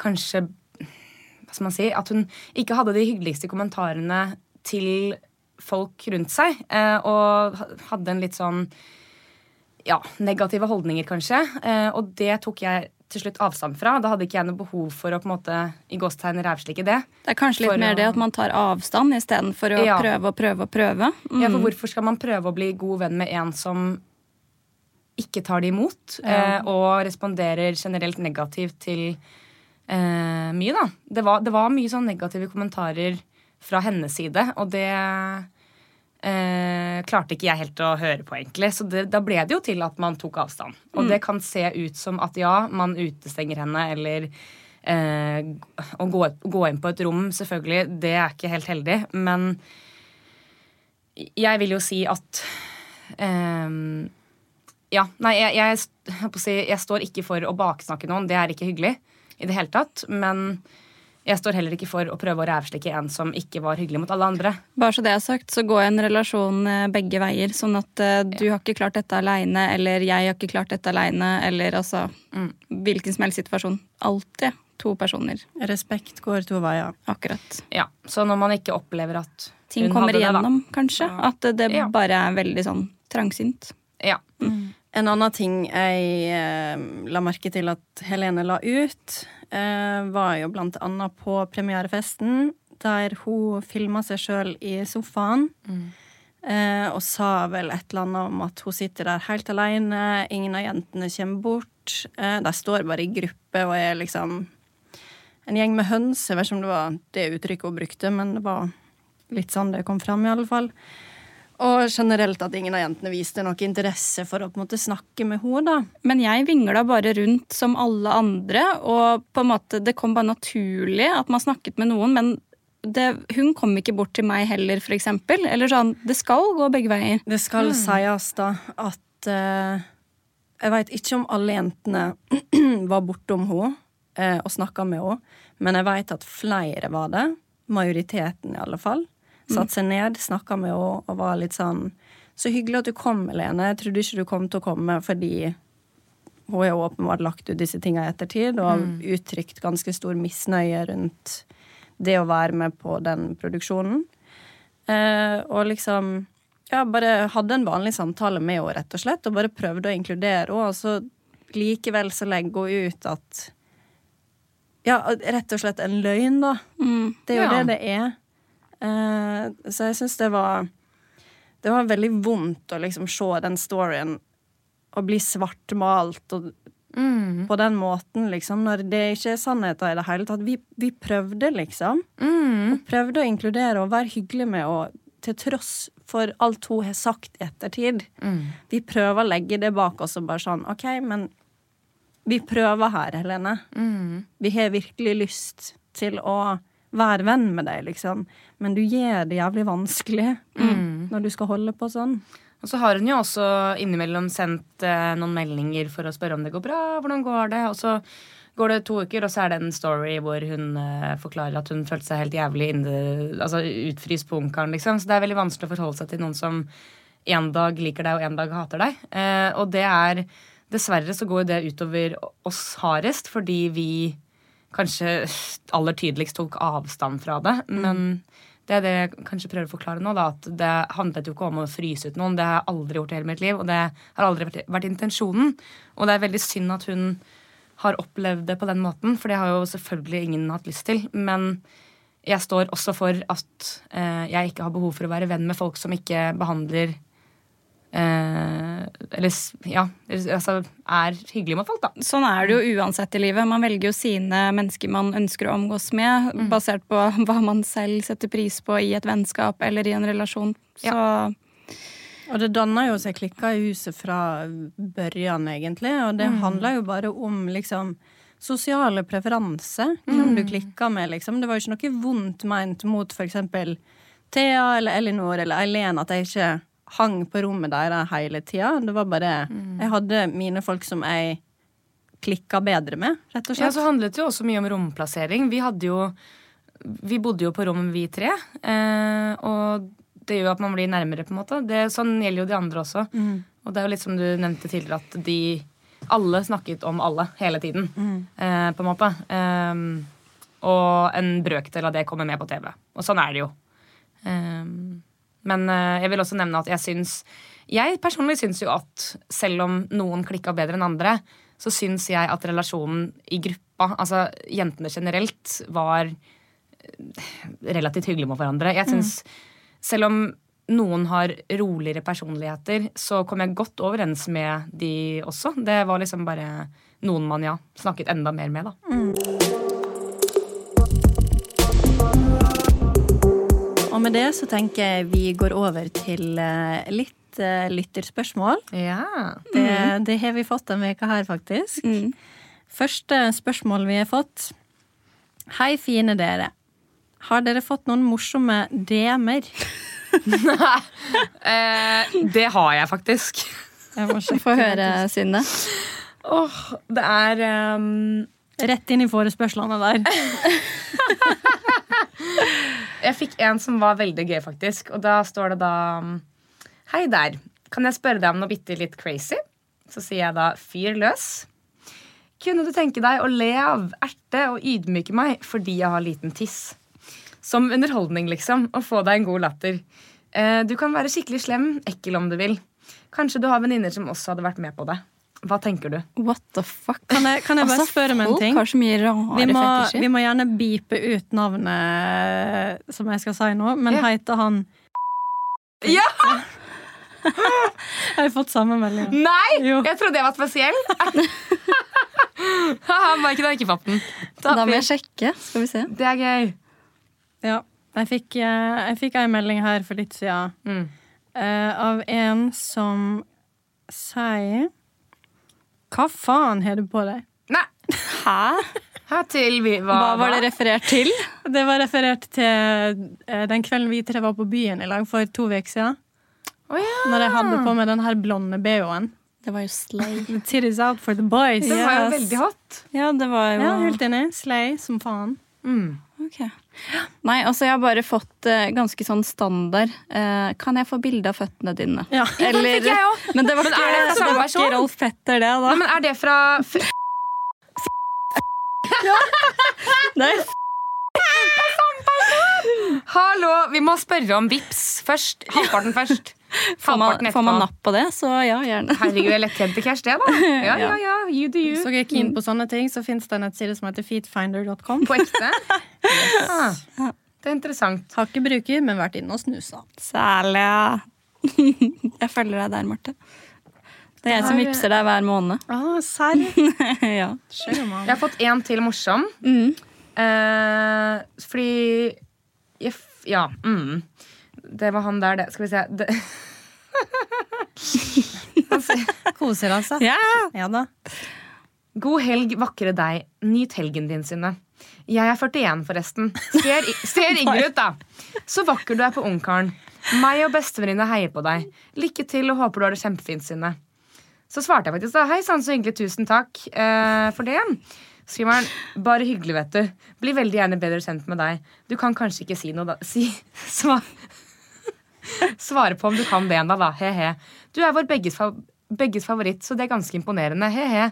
Speaker 3: kanskje Hva skal man si? At hun ikke hadde de hyggeligste kommentarene til folk rundt seg. Og hadde en litt sånn ja, negative holdninger, kanskje. Eh, og det tok jeg til slutt avstand fra. Da hadde ikke jeg noe behov for å på en måte i gåstegn rævslikke det.
Speaker 2: Det er kanskje litt
Speaker 3: For
Speaker 2: mer
Speaker 3: å-
Speaker 2: det at man tar avstand istedenfor å
Speaker 3: Ja.
Speaker 2: prøve og prøve og prøve. Mm.
Speaker 3: Ja, for hvorfor skal man prøve å bli god venn med en som ikke tar det imot, eh, og responderer generelt negativt til eh, mye, da. Det var, det var mye sånn negative kommentarer fra hennes side, og det eh, klarte ikke jeg helt å høre på, egentlig. Så det, da ble det jo til at man tok avstand. Og det kan se ut som at ja, man utestenger henne, eller eh, å gå, gå inn på et rom, selvfølgelig, det er ikke helt heldig, men jeg vil jo si at eh, Ja, nei, jeg, jeg, jeg, jeg står ikke for å baksnakke noen. Det er ikke hyggelig i det hele tatt. Men jeg står heller ikke for å prøve å rævslikke en som ikke var hyggelig mot alle andre.
Speaker 2: Bare så det er sagt, så går en relasjon eh, begge veier. Sånn at uh, du har ikke klart dette aleine, eller jeg har ikke klart dette aleine, eller altså Hvilken som helst situasjon. Alltid to personer.
Speaker 1: Respekt går to veier.
Speaker 2: Akkurat.
Speaker 3: Ja, Så når man ikke opplever at
Speaker 2: Ting
Speaker 3: hun
Speaker 2: kommer
Speaker 3: hadde det, da.
Speaker 2: igjennom, kanskje. At det,
Speaker 3: Ja.
Speaker 2: bare er veldig sånn trangsynt.
Speaker 3: Ja.
Speaker 1: En annen ting jeg eh, la merke til at Helene la ut, var jo blant annet på premierefesten, der hun filma seg sjøl i sofaen. Eh, og sa vel et eller annet om at hun sitter der helt alene, ingen av jentene kommer bort. Eh, de står bare i gruppe og er liksom en gjeng med høns. Jeg vet ikke om det var det uttrykket hun brukte, men det var litt sånn det kom fram, i alle fall. Og generelt at ingen av jentene viste noe interesse for å på en måte snakke med henne. da.
Speaker 2: Men jeg vingla bare rundt som alle andre, og på en måte det kom bare naturlig at man snakket med noen, men det, hun kom ikke bort til meg heller, for eksempel. Eller sånn, det skal gå begge veier.
Speaker 1: Det skal sies da at uh, Jeg veit ikke om alle jentene var bortom henne uh, og snakka med henne, men jeg veit at flere var det. Majoriteten, i alle fall. Satt seg ned, snakka med henne og var litt sånn Så hyggelig at du kom, Helene. Jeg trodde ikke du kom til å komme fordi hun har åpenbart lagt ut disse tinga i ettertid og uttrykt ganske stor misnøye rundt det å være med på den produksjonen. Eh, og liksom ja, bare hadde en vanlig samtale med henne, rett og slett, og bare prøvde å inkludere henne. Og så likevel så legger hun ut at Ja, rett og slett en løgn, da. Det er jo
Speaker 3: Ja.
Speaker 1: det det er. Eh, så jeg syns det var Det var veldig vondt å liksom se den storyen og bli svartmalt og
Speaker 3: Mm.
Speaker 1: på den måten, liksom, når det ikke er sannheten i det hele tatt. Vi, vi prøvde, liksom.
Speaker 3: Mm.
Speaker 1: Og prøvde å inkludere og være hyggelig med henne, til tross for alt hun har sagt i ettertid.
Speaker 3: Mm.
Speaker 1: Vi prøver å legge det bak oss og bare sånn OK, men vi prøver her, Helene.
Speaker 3: Mm.
Speaker 1: Vi har virkelig lyst til å være venn med deg, liksom. Men du gjør det jævlig vanskelig når du skal holde på sånn.
Speaker 3: Og så har hun jo også innimellom sendt eh, noen meldinger for å spørre om det går bra. hvordan går det? Og så går det to uker, og så er det en story hvor hun eh, forklarer at hun følte seg helt jævlig inne, altså utfryst på ungkaren. Liksom. Så det er veldig vanskelig å forholde seg til noen som en dag liker deg og en dag hater deg. Eh, og det er Dessverre så går det utover oss hardest, fordi vi kanskje aller tydeligst tok avstand fra det. Men det er det jeg kanskje prøver å forklare nå, da, at det handlet jo ikke om å fryse ut noen. Det har jeg aldri gjort i hele mitt liv, og det har aldri vært, vært intensjonen. Og det er veldig synd at hun har opplevd det på den måten, for det har jo selvfølgelig ingen hatt lyst til. Men jeg står også for at eh, jeg ikke har behov for å være venn med folk som ikke behandler eh, Eller ja, altså er hyggelig mot folk, da.
Speaker 2: Sånn er det jo uansett i livet. Man velger jo sine mennesker man ønsker å omgås med, basert på hva man selv setter pris på i et vennskap eller i en relasjon. Så
Speaker 1: Og det danner jo seg klikker i huset fra børjan, egentlig. Og det handler jo bare om liksom sosiale preferanser. Hvem du klikker med, liksom. Det var jo ikke noe vondt meint mot for eksempel Thea eller Elinor eller Eileen at jeg ikke hang på rommet deres hele tida. Det var bare Jeg hadde mine folk som jeg klikka bedre med, rett og slett.
Speaker 3: Ja, så handlet det jo også mye om romplassering. Vi hadde jo Vi bodde jo på rom, vi tre. Eh, og det gjør jo at man blir nærmere, på en måte. Det, sånn gjelder jo de andre også. Og det er jo litt som du nevnte tidligere, at de alle snakket om alle hele tiden. Eh, på en måte. Eh, og en brøkdel av det kommer med på TV. Og sånn er det jo. Ehm, Men eh, jeg vil også nevne at jeg syns Jeg personlig syns jo at selv om noen klikka bedre enn andre, så syns jeg at relasjonen i gruppa, altså jentene generelt, var eh, relativt hyggelig med hverandre. Jeg syns selv om noen har roligere personligheter, så kom jeg godt overens med de også. Det var liksom bare noen man ja snakket enda mer med, da.
Speaker 1: Og med det så tenker jeg vi går over til eh, litt eh, lytterspørsmål.
Speaker 3: Ja.
Speaker 1: Det, det har vi fått denne veka her, faktisk. Første spørsmål vi har fått. Hei, fine dere. Har dere fått noen morsomme DM-er?
Speaker 3: Eh, det har jeg faktisk.
Speaker 1: Jeg må.
Speaker 2: Få høre, Synne.
Speaker 3: Åh, det er um...
Speaker 1: Rett inn i forespørslene der.
Speaker 3: Jeg fikk en som var veldig gøy, faktisk. Og da står det da um, Hei der. Kan jeg spørre deg om noe bitte litt crazy? Så sier jeg da fyr løs. Kunne du tenke deg å le av, erte og ydmyke meg fordi jeg har liten tiss? Som underholdning, liksom. Og få deg en god latter. Eh, du kan være skikkelig slem, ekkel om du vil. Kanskje du har venninner som også hadde vært med på det. Hva tenker du?
Speaker 2: What the fuck?
Speaker 1: Kan jeg, kan jeg bare
Speaker 2: Altså,
Speaker 1: spørre om en ting?
Speaker 2: Har så mye rare
Speaker 1: Vi må, vi må gjerne beepe ut navnet som jeg skal si nå, men
Speaker 3: Ja.
Speaker 1: heter han
Speaker 3: Ja!
Speaker 1: Jeg har fått samme melding.
Speaker 3: Nei!
Speaker 1: Jo.
Speaker 3: Jeg trodde jeg var spesiell. var ikke har ikke fått den.
Speaker 2: Da må jeg sjekke. Skal vi se.
Speaker 3: Det er gøy.
Speaker 1: Ja. Jeg fikk, eh, jeg fikk en melding her for litt siden
Speaker 3: Mm.
Speaker 1: uh, av en som sier Hva faen har du på deg?
Speaker 3: Nei.
Speaker 2: Hæ?
Speaker 3: Til vi
Speaker 2: Hva var det referert til?
Speaker 1: Det var referert til eh, den kvelden vi tre var på byen i lag for to uker siden.
Speaker 3: Oh, ja.
Speaker 1: Når jeg hadde på meg den her blonde BH-en.
Speaker 2: Det var jo Slay.
Speaker 1: Titties out for the boys.
Speaker 3: Det var jo veldig hot.
Speaker 2: Ja, det var jo
Speaker 1: Ja, helt enig. Slay som faen.
Speaker 3: Mm.
Speaker 2: Ok. Nei, altså jeg har bare fått uh, ganske sånn standard uh, Kan jeg få bilde av føttene dine?
Speaker 1: Ja.
Speaker 2: Eller,
Speaker 3: fikk jeg også.
Speaker 2: men det var ikke,
Speaker 3: det
Speaker 2: det var ikke Rolf Petter, det, da.
Speaker 3: Nei, men er det fra f
Speaker 2: Nei,
Speaker 3: Hallo, vi må spørre om vips først. Halvparten først.
Speaker 2: får, man, får man napp på det, så ja, gjerne.
Speaker 3: Herregud, jeg lettkjente cash, det, da. Ja, ja, ja. You do you.
Speaker 1: Så jeg keen på sånne ting, så fins det en nettside som heter feetfinder.com.
Speaker 3: På ekte? Yes. Det er interessant.
Speaker 1: Har ikke bruker, men vært inne og snusa.
Speaker 2: Særlig. Jeg følger deg der, Marte. Det er jeg som vippser deg hver måned.
Speaker 1: Ah, serr?
Speaker 2: ja.
Speaker 3: Jeg har fått en til morsom.
Speaker 2: Mm.
Speaker 3: Eh, fordi jeg, f- Ja. Mm. Det var han der, det. Skal vi se. Det.
Speaker 1: Koser han seg?
Speaker 2: ja.
Speaker 1: Ja da.
Speaker 3: God helg, vakre deg. Nyt helgen din, Synne. Jeg er 41, forresten. Ser, ser yngre ut, da. Så vakker du er på ungkaren. Meg og bestevenninna heier på deg. Lykke til og håper du har det kjempefint, Synne. Så svarte jeg faktisk da. Hei sann, så hyggelig. Tusen takk eh, for det. Skriver han. Bare hyggelig, vet du. Blir veldig gjerne bedre kjent med deg. Du kan kanskje ikke si noe, da. Si svar. Svare på om du kan det ennå, da. He-he. Du er vår begges, fa begges favoritt, så det er ganske imponerende. He-he.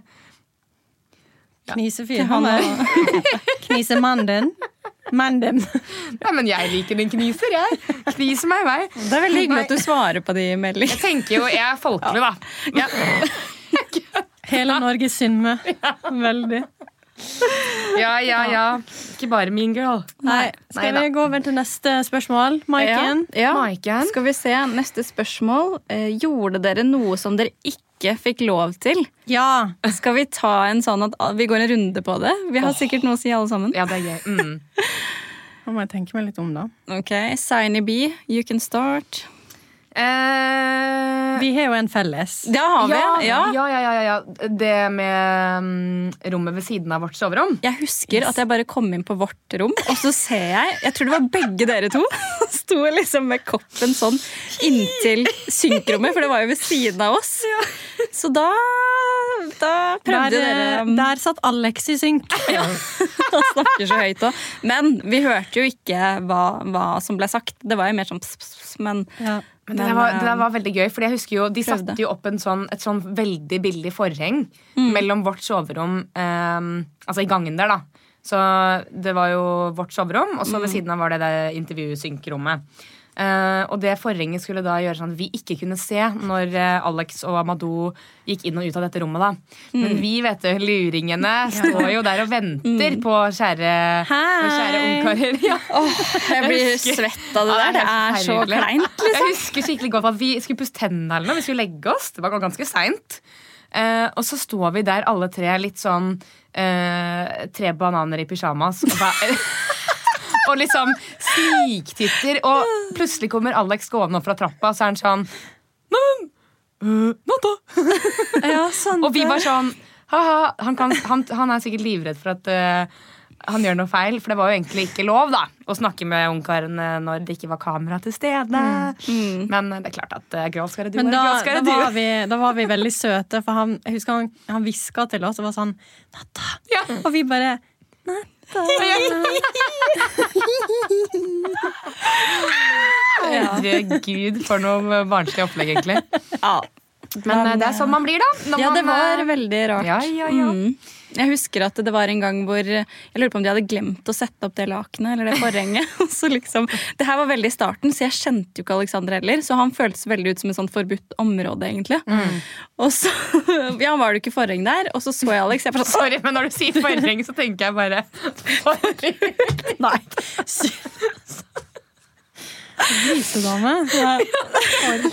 Speaker 1: Ja. Knise er Knise manden. Mannen din.
Speaker 3: Ja, men jeg liker den kniser, jeg. Kniser meg i vei.
Speaker 2: Det er veldig hyggelig at du svarer på de meldingene.
Speaker 3: Jeg tenker jo, jeg er folkelig, da.
Speaker 1: Hele Norge synmer. Veldig.
Speaker 3: Ja, ja, ja. Ikke bare mean girl.
Speaker 1: Nei, Skal
Speaker 3: Neida.
Speaker 1: vi gå over til neste spørsmål? Maiken?
Speaker 2: Ja.
Speaker 3: ja.
Speaker 2: Skal vi se, neste spørsmål. Eh, gjorde dere noe som dere ikke fikk lov til?
Speaker 1: Ja.
Speaker 2: Skal vi ta en sånn at vi går en runde på det? Vi har sikkert noe å si alle sammen.
Speaker 3: Ja, det er gøy. Mm.
Speaker 1: Nå må jeg tenke meg litt om, da.
Speaker 2: Ok, Signy B, you can start.
Speaker 3: Eh,
Speaker 1: Vi har jo en felles.
Speaker 2: Det har vi.
Speaker 3: ja,
Speaker 2: Ja.
Speaker 3: ja, ja, ja, ja. Det med um, rommet ved siden av vårt soverom.
Speaker 2: Jeg husker at jeg bare kom inn på vårt rom, og så ser jeg Jeg tror det var begge dere to. Sto liksom med koppen sånn inntil synkrommet, for det var jo ved siden av oss. Så da, da prøvde
Speaker 1: Der,
Speaker 2: dere
Speaker 1: eh, der satt Alex i synk.
Speaker 2: Han snakker så høyt òg. Men vi hørte jo ikke hva, hva som ble sagt. Det var jo mer sånn pss, pss, pss, men
Speaker 1: Ja.
Speaker 3: Men det, der var, det der var veldig gøy, for jeg husker jo De
Speaker 2: prøvde.
Speaker 3: satte jo opp en sånn, et sånn veldig billig forheng mellom vårt soverom eh, Altså i gangen der, da. Så det var jo vårt soverom, og så ved siden av var det det intervjusynkrommet. Eh, og det forhenget skulle da gjøre sånn at vi ikke kunne se når uh, Alex og Amadou gikk inn og ut av dette rommet. da. Men vi, vet du, luringene, står jo der og venter på kjære,
Speaker 1: Hei.
Speaker 3: kjære ungkarer. Ja.
Speaker 2: Jeg blir
Speaker 3: husker-
Speaker 2: svett av det der. Det er så
Speaker 3: kleint.
Speaker 2: kleint.
Speaker 3: Jeg husker skikkelig godt at vi skulle pusse tennene eller noe. Vi skulle legge oss. Det var ganske seint. Uh, og så står vi der alle tre litt sånn Tre bananer i pysjamas. Og, ba- og liksom sniktitter. Og plutselig kommer Alex gående opp fra trappa, og så er han sånn Neimen, uh, natta.
Speaker 1: Ja, sant
Speaker 3: Og vi var sånn ha-ha. Han, kan, han, han er sikkert livredd for at uh, han gjør noe feil, for det var jo egentlig ikke lov da å snakke med ungkaren eh, når det ikke var kamera til stede. Men eh, det er klart at uh, girls gotta do
Speaker 1: Men da, da, var vi, da var vi veldig søte, for han, jeg husker han, hviska til oss og var sånn Natta!
Speaker 3: Ja.
Speaker 1: Og vi bare
Speaker 3: Herregud, for noe barnslig opplegg, egentlig.
Speaker 2: Ja.
Speaker 3: Men Men det er sånn man blir, da. når
Speaker 2: ja, det var
Speaker 3: eh,
Speaker 2: veldig rart.
Speaker 3: Ja, ja, ja.
Speaker 2: Mm. Jeg husker at det var en gang hvor Jeg lurer på om de hadde glemt å sette opp det lakenet eller det forhenget. Så liksom, det her var veldig i starten, så jeg kjente jo ikke Alexander heller. Så han føltes veldig ut som et sånt forbudt område, egentlig. Og så ja, var det jo ikke forheng der, og så så jeg Alex. Jeg bare
Speaker 3: Sorry, men når du sier forheng, så tenker jeg bare
Speaker 1: Nei. Grisedame. For.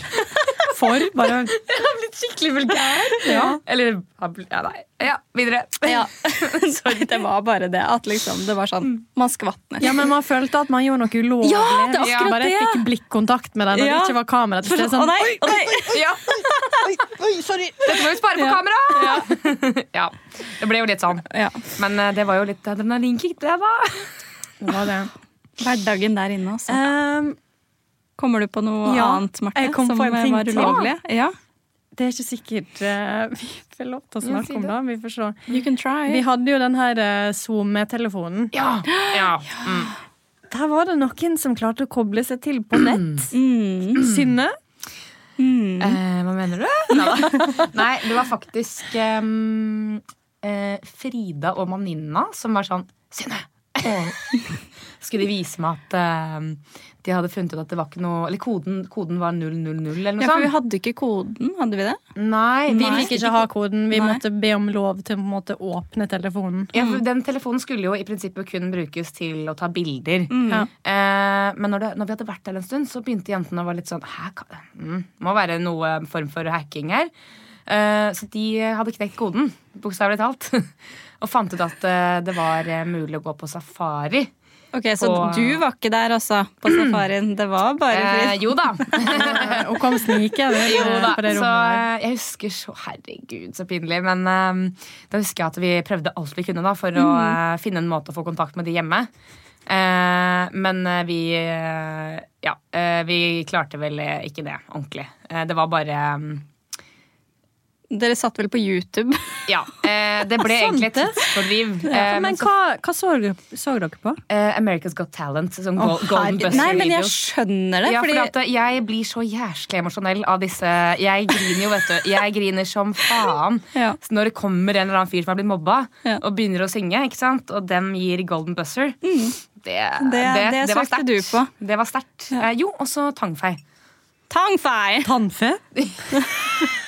Speaker 1: For. Bare
Speaker 3: Jeg har blitt skikkelig vulgær.
Speaker 1: Ja.
Speaker 3: Eller ja, nei. Ja, videre.
Speaker 2: ja. Sorry, det var bare det. At liksom, det var sånn Man skvatt nesten.
Speaker 1: Ja, men man følte at man gjorde noe ulovlig.
Speaker 2: Ja, det er akkurat
Speaker 1: bare
Speaker 2: det.
Speaker 1: fikk blikkontakt med deg når
Speaker 2: Ja.
Speaker 1: det ikke var kamera til stede.
Speaker 2: Å
Speaker 1: Sånn,
Speaker 2: nei, å nei.
Speaker 3: Ja. Dette må vi spare på
Speaker 2: Ja.
Speaker 3: kamera! Ja. Det ble jo litt sånn.
Speaker 2: Ja.
Speaker 3: Men eh, det var jo litt adrenalinkick, det, da.
Speaker 1: det var det.
Speaker 2: Hverdagen der inne, altså.
Speaker 1: Ehm,
Speaker 2: Kommer du på noe
Speaker 1: Ja,
Speaker 2: annet, Marte,
Speaker 1: jeg kom
Speaker 2: som
Speaker 1: på en ting
Speaker 2: var ulovlig? Ja.
Speaker 1: det er ikke sikkert eh, vi får lov til å snakke om
Speaker 3: det.
Speaker 1: Vi får se.
Speaker 2: You can try.
Speaker 1: Vi hadde jo den her eh, Zoom-telefonen.
Speaker 3: Ja. ja. Mm.
Speaker 1: Der var det noen som klarte å koble seg til på nett.
Speaker 2: Mm.
Speaker 1: Synne.
Speaker 2: Mm.
Speaker 3: Eh, hva mener du? Nei, det var faktisk um, eh, Frida og Maninna som var sånn Synne! Skulle de vise meg at uh, de hadde funnet ut at det var ikke noe Eller koden, koden var 000 eller noe
Speaker 2: Ja, for vi hadde ikke koden, hadde vi det?
Speaker 3: Nei,
Speaker 1: Vi
Speaker 3: nei.
Speaker 1: fikk ikke ha koden. Vi
Speaker 2: Nei.
Speaker 1: måtte be om lov til å måte åpne telefonen.
Speaker 3: Ja, for Den telefonen skulle jo i prinsippet kun brukes til å ta bilder.
Speaker 1: Ja.
Speaker 3: Uh, men når, det, når vi hadde vært der en stund, så begynte jentene å være litt sånn Hæ, hva- mm, må være noe form for hacking her. Uh, så de hadde knekt koden, bokstavelig talt. og fant ut at eh, det var eh, mulig å gå på safari.
Speaker 2: Ok, Så
Speaker 3: på...
Speaker 2: du var ikke der også, på safarien? Det var bare
Speaker 3: Eh, jo da.
Speaker 1: Og kom snikende
Speaker 3: jo da.
Speaker 1: på det
Speaker 3: Så
Speaker 1: rommet. der.
Speaker 3: eh, jeg husker så Herregud, så pinlig. Men um, da husker jeg at vi prøvde alt vi kunne da for å uh, finne en måte å få kontakt med de hjemme. Uh, men uh, vi Ja, vi klarte vel ikke det ordentlig. Det var bare mm,
Speaker 2: Dere satt vel på YouTube?
Speaker 3: Ja. Eh, det ble egentlig et tidsfordriv.
Speaker 1: Ja,
Speaker 3: Eh,
Speaker 1: men
Speaker 3: så,
Speaker 1: hva, hva så, så dere på?
Speaker 3: eh, America's Got Talent. Sånn oh, Golden
Speaker 1: herregud.
Speaker 3: Buzzer
Speaker 2: Nei, men jeg skjønner det.
Speaker 3: Ja,
Speaker 2: fordi,
Speaker 3: fordi at jeg blir så jæsklig emosjonell av disse Jeg griner jo, vet du. Jeg griner som faen.
Speaker 2: Ja.
Speaker 3: Når det kommer en eller annen fyr som har blitt mobba,
Speaker 2: Ja.
Speaker 3: og begynner å synge, ikke sant? og dem gir golden buzzer Det,
Speaker 2: Mm. Det- det
Speaker 3: var sterkt.
Speaker 2: du på.
Speaker 3: Det var sterkt.
Speaker 2: Ja.
Speaker 3: Eh, jo, og så tangfei.
Speaker 2: Tangfei!
Speaker 1: Tannfe?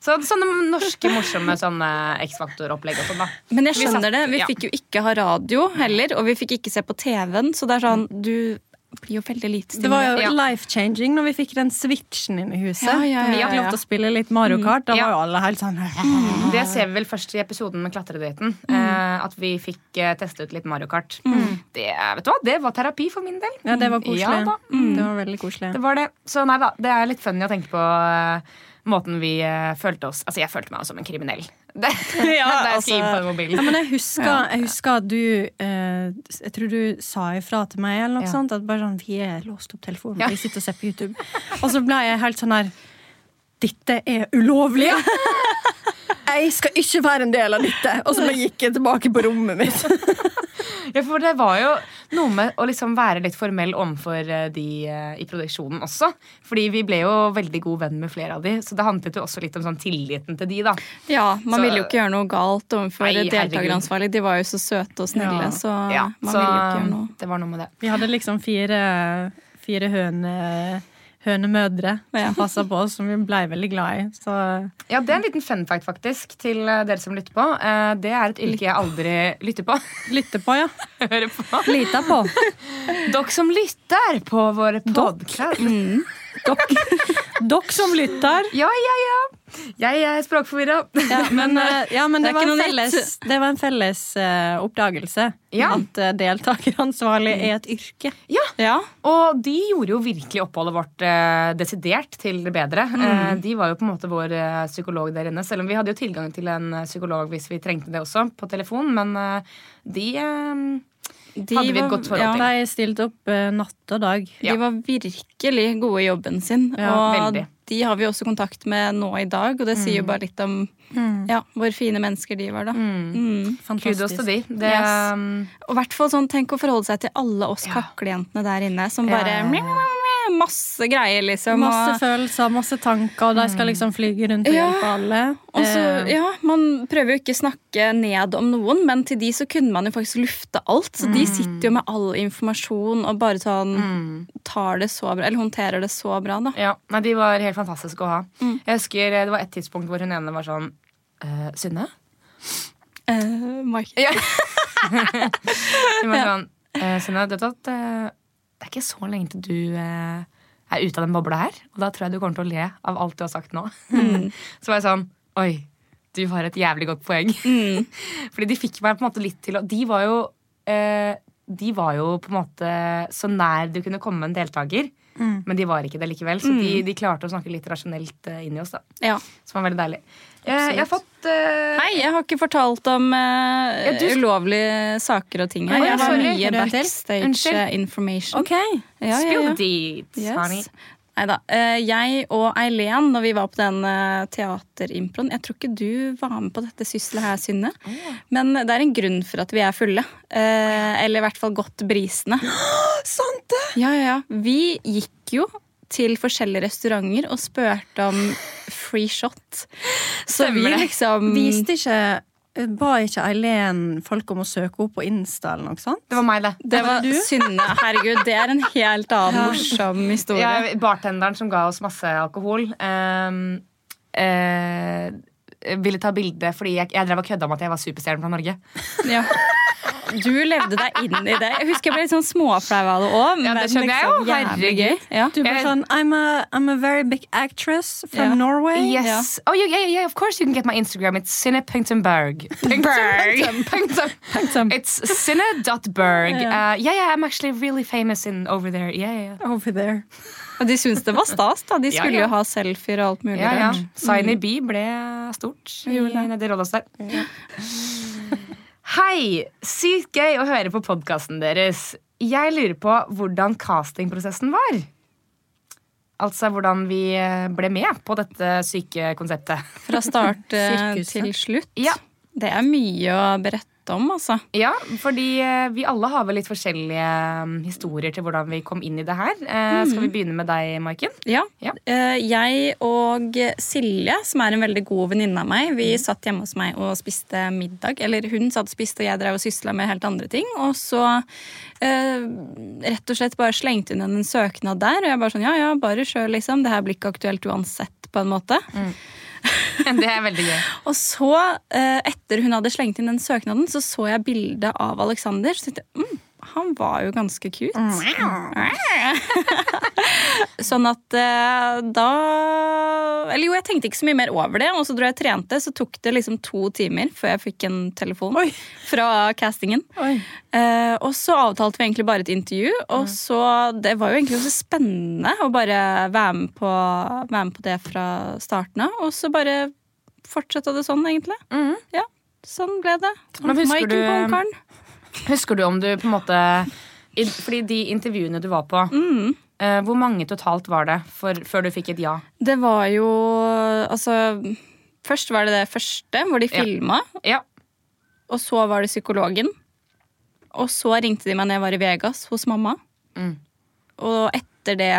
Speaker 3: Så sånne norske morsomme sånne X-Faktor-opplegg og sånn, da.
Speaker 2: Men jeg
Speaker 3: Vi
Speaker 2: skjønner
Speaker 3: satt-
Speaker 2: det. Vi
Speaker 3: ja.
Speaker 2: fikk jo ikke ha radio heller, og vi fikk ikke se på TV-en, så det er sånn Du blir jo veldig lite
Speaker 1: Det var jo
Speaker 3: Ja.
Speaker 1: life-changing når vi fikk den switchen inn i huset.
Speaker 2: Ja, ja,
Speaker 1: Vi
Speaker 2: ja,
Speaker 1: fikk lov til å spille litt Mario Kart. Da
Speaker 3: Ja.
Speaker 1: var jo alle helt sånn
Speaker 3: Det ser vi vel først i episoden med klatredaten. Eh, at vi fikk eh, teste ut litt Mario Kart. Det, vet du hva, det var terapi for min del.
Speaker 1: Ja, det var koselig.
Speaker 3: Ja, da.
Speaker 1: Det var veldig koselig.
Speaker 3: Det var det. Så nei da, det er litt funny å tenke på eh, måten vi eh, følte oss Altså, jeg følte meg som en kriminell. Det,
Speaker 2: Ja,
Speaker 3: da jeg
Speaker 2: altså-
Speaker 3: på.
Speaker 1: Ja, men jeg husker, jeg husker at du eh, Jeg tror du sa ifra til meg eller noe
Speaker 3: Ja.
Speaker 1: sånt. At bare sånn, vi er låst opp telefonen,
Speaker 3: Ja.
Speaker 1: vi sitter og ser på YouTube. Og så ble jeg helt sånn her Dette er ulovlig! Jeg skal ikke være en del av dette! Og så bare gikk jeg tilbake på rommet mitt.
Speaker 3: Ja, for det var jo noe med å liksom være litt formell overfor eh, de eh, i produksjonen også. Fordi vi ble jo veldig god venn med flere av de, så det handlet jo også litt om sånn tilliten til de, da.
Speaker 2: Ja, Man
Speaker 3: Så-
Speaker 2: ville jo ikke gjøre noe galt overfor deltakeransvarlig. De var jo så søte og snille,
Speaker 1: Ja.
Speaker 2: så
Speaker 3: Ja,
Speaker 2: man
Speaker 3: så
Speaker 2: ville jo ikke gjøre noe.
Speaker 3: det var noe med det.
Speaker 1: Vi hadde liksom fire, fire høne, hønemødre
Speaker 2: Ja.
Speaker 1: som passa på oss, som vi ble veldig glad i. Så
Speaker 3: Ja, Det er en liten fun fact faktisk til eh, dere som lytter på. Eh, Det er et yrke jeg aldri lytter på.
Speaker 1: Lytter på, ja.
Speaker 3: Hører på.
Speaker 1: Lita på.
Speaker 3: Dere som lytter på våre podkast.
Speaker 1: Dere som lytter.
Speaker 3: Ja, ja, ja. Jeg er språkforvirra.
Speaker 1: Ja, men, eh, ja, men det,
Speaker 2: Det
Speaker 1: var en felles, det var en felles uh, oppdagelse.
Speaker 3: Ja.
Speaker 1: At uh, deltakeransvarlig er et yrke.
Speaker 2: Ja.
Speaker 3: Og de gjorde jo virkelig oppholdet vårt uh, desidert til det bedre. Eh, de var jo på en måte vår eh, psykolog der inne. Selv om vi hadde jo tilgang til en eh, psykolog hvis vi trengte det også, på telefon. Men eh, de eh,
Speaker 2: De
Speaker 3: Hadde vi et godt forhold
Speaker 2: ja.
Speaker 1: De stilte opp uh, natt og dag.
Speaker 2: De var virkelig gode i jobben sin.
Speaker 1: Ja,
Speaker 2: og
Speaker 3: veldig.
Speaker 2: de har vi også kontakt med nå i dag, og det sier jo bare litt om ja, hvor fine mennesker de var, da. Mm.
Speaker 3: Kudos til de. Det,
Speaker 2: Yes.
Speaker 3: um,
Speaker 2: Og i hvert fall sånn, tenk å forholde seg til alle oss
Speaker 3: Ja.
Speaker 2: kaklejentene der inne, som bare
Speaker 3: ja, ja.
Speaker 2: Masse greier, liksom.
Speaker 1: Masse
Speaker 2: og,
Speaker 1: følelser, masse tanker, og de skal liksom flyge rundt og
Speaker 2: Ja.
Speaker 1: hjelpe alle.
Speaker 2: og så,
Speaker 1: Eh,
Speaker 2: ja, Man prøver jo ikke å snakke ned om noen, men til de så kunne man jo faktisk lufte alt. Så de sitter jo med all informasjon og bare sånn tar det så bra, eller håndterer det så bra, da.
Speaker 3: ja, nei, De var helt fantastiske å ha. Jeg husker eh, Det var et tidspunkt hvor hun ene var sånn eh, Synne?
Speaker 2: Uh, Mike.
Speaker 3: Ja. Hun var sånn eh, Synne, du vet at eh, det er ikke så lenge til du eh, er ute av den bobla her. Og da tror jeg du kommer til å le av alt du har sagt nå. så var jeg sånn Oi, du har et jævlig godt poeng. Fordi de fikk meg på en måte litt til å De var jo eh, De var jo på en måte så nær du kunne komme en deltaker. Men de var ikke det likevel, så de, de klarte å snakke litt rasjonelt eh, inn i oss. da
Speaker 2: Ja.
Speaker 3: Som var veldig deilig. Jeg, jeg har fått uh,
Speaker 2: Hei, jeg har ikke fortalt om uh,
Speaker 3: Ja, du
Speaker 2: ulovlige saker og ting her. Jeg har mye backstage eh, information.
Speaker 1: OK.
Speaker 2: Ja, ja,
Speaker 3: Spill deeds, honey.
Speaker 2: Yes. Neida. Eh, Jeg og Eileen, når vi var på den eh, teaterimproen Jeg tror ikke du var med på dette sysselet her, Synne. Men det er en grunn for at vi er fulle. Eh, Eller i hvert fall godt brisende.
Speaker 1: Sant det!
Speaker 2: Ja, ja, ja. Vi gikk jo til forskjellige restauranter og spurte om free shot. Så vi
Speaker 3: Stemmer
Speaker 2: liksom
Speaker 1: Viste ikke Ba ikke Eileen folk om å søke opp på Insta eller noe sånt?
Speaker 3: Det var meg, det.
Speaker 2: Det var
Speaker 1: du?
Speaker 2: Synne. Herregud, det er en helt annen morsom historie.
Speaker 3: Ja, bartenderen som ga oss masse alkohol, Um, eh, ville ta bilde fordi jeg, jeg drev og kødda om at jeg var superstjerne fra Norge.
Speaker 2: Ja. Du levde deg inn i det. Jeg husker jeg ble litt sånn småflau av det òg.
Speaker 3: Ja, det skjønner jeg jo.
Speaker 2: Jævlig. Ja.
Speaker 1: Du ble sånn I'm a, I'm a very big actress from
Speaker 2: Ja.
Speaker 1: Norway.
Speaker 3: Yes. Oh, yeah, yeah, yeah, of course you can get my Instagram. It's Sinne.berg. It's sinne.berg.
Speaker 1: Ja.
Speaker 3: Uh, yeah, yeah, I'm actually really famous in over there. Yeah, yeah, yeah.
Speaker 1: Over there.
Speaker 2: Og de syntes det var stas. da De
Speaker 3: Ja,
Speaker 2: skulle
Speaker 3: ja.
Speaker 2: jo ha selfier og alt mulig
Speaker 3: ja, ja.
Speaker 2: rart.
Speaker 3: Signy B ble stort i, Nedi Rådås der. Hei! Sykt gøy å høre på podkasten deres. Jeg lurer på hvordan castingprosessen var. Altså hvordan vi eh, ble med på dette syke konseptet.
Speaker 2: Fra start eh, til slutt.
Speaker 3: Ja.
Speaker 2: Det er mye å berette om, altså.
Speaker 3: Ja, fordi eh, vi alle har vel litt forskjellige mm, historier til hvordan vi kom inn i det her. Mm. Skal vi begynne med deg, Maiken?
Speaker 2: Ja.
Speaker 3: Ja.
Speaker 2: Eh, Jeg og Silje, som er en veldig god venninne av meg, vi satt hjemme hos meg og spiste middag. Eller hun satt og spiste, og jeg drev og sysla med helt andre ting. Og så eh, rett og slett bare slengte hun inn en søknad der, og jeg bare sånn ja ja, bare sjøl, liksom. Det her blir ikke aktuelt uansett, på en måte.
Speaker 3: Det er veldig gøy.
Speaker 2: Og så, eh, etter hun hadde slengt inn den søknaden, så så jeg bildet av Alexander. Så tenkte jeg mm, han var jo ganske cute. sånn at eh, da Eller jo, jeg tenkte ikke så mye mer over det. Og så dro jeg og trente, så tok det liksom to timer før jeg fikk en telefon
Speaker 1: Oi.
Speaker 2: fra castingen. Eh, og så avtalte vi egentlig bare et intervju, og så Det var jo egentlig også spennende å bare være med på, være med på det fra starten av. Og så bare fortsette det sånn, egentlig. Ja, sånn ble det.
Speaker 3: Men husker du-. Husker du om du på en måte Fordi de intervjuene du var på,
Speaker 2: Mm.
Speaker 3: eh, hvor mange totalt var det for, før du fikk et ja?
Speaker 2: Det var jo Altså Først var det det første, hvor de
Speaker 3: Ja. Ja.
Speaker 2: Og så var det psykologen. Og så ringte de meg når jeg var i Vegas hos mamma.
Speaker 3: Mm.
Speaker 2: Og etter det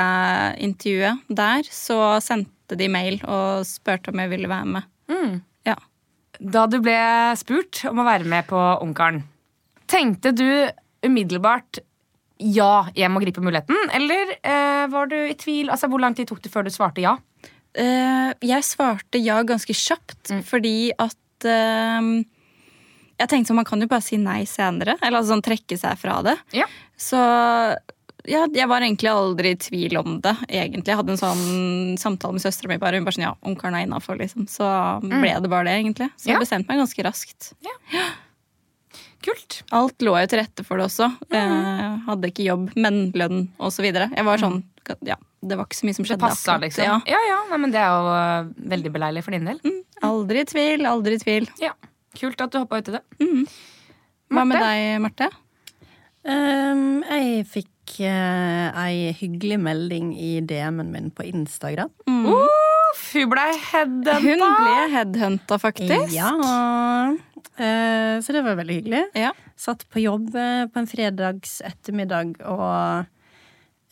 Speaker 2: intervjuet der, så sendte de mail og spurte om jeg ville være med.
Speaker 3: Mm.
Speaker 2: Ja.
Speaker 3: Da du ble spurt om å være med på Ungkaren, tenkte du umiddelbart ja, jeg må gripe muligheten? Eller eh, var du i tvil? Altså, Hvor lang tid tok det før du svarte ja?
Speaker 2: Eh, jeg svarte ja ganske kjapt,
Speaker 3: Mm.
Speaker 2: fordi at eh, Jeg tenkte sånn, man kan jo bare si nei senere. Eller altså, sånn trekke seg fra det.
Speaker 3: Ja.
Speaker 2: Så ja, jeg var egentlig aldri i tvil om det. egentlig. Jeg hadde en sånn samtale med søstera mi. Bare, hun bare sånn, ja, onkelen er innafor, liksom. Så ble det bare det, egentlig. Så
Speaker 3: Mm. Ja.
Speaker 2: jeg bestemte meg ganske raskt.
Speaker 3: Kult.
Speaker 2: Alt lå jo til rette for det også. Jeg hadde ikke jobb, men lønn osv. Jeg var sånn, ja, Det var ikke så mye som
Speaker 3: Det
Speaker 2: skjedde.
Speaker 3: passa, liksom.
Speaker 2: Ja.
Speaker 3: Ja, ja, nei, men Det er jo eh, veldig beleilig for din del.
Speaker 2: Aldri i tvil, aldri i tvil.
Speaker 3: Ja, Kult at du hoppa uti det.
Speaker 2: Hva med deg, Marte?
Speaker 1: Um, jeg fikk uh, ei hyggelig melding i DM-en min på Instagram.
Speaker 3: Uff, hun ble headhunta.
Speaker 2: Hun ble headhunta, faktisk.
Speaker 1: Ja. Eh, så det var veldig hyggelig.
Speaker 2: Ja.
Speaker 1: Satt på jobb eh, på en fredags ettermiddag og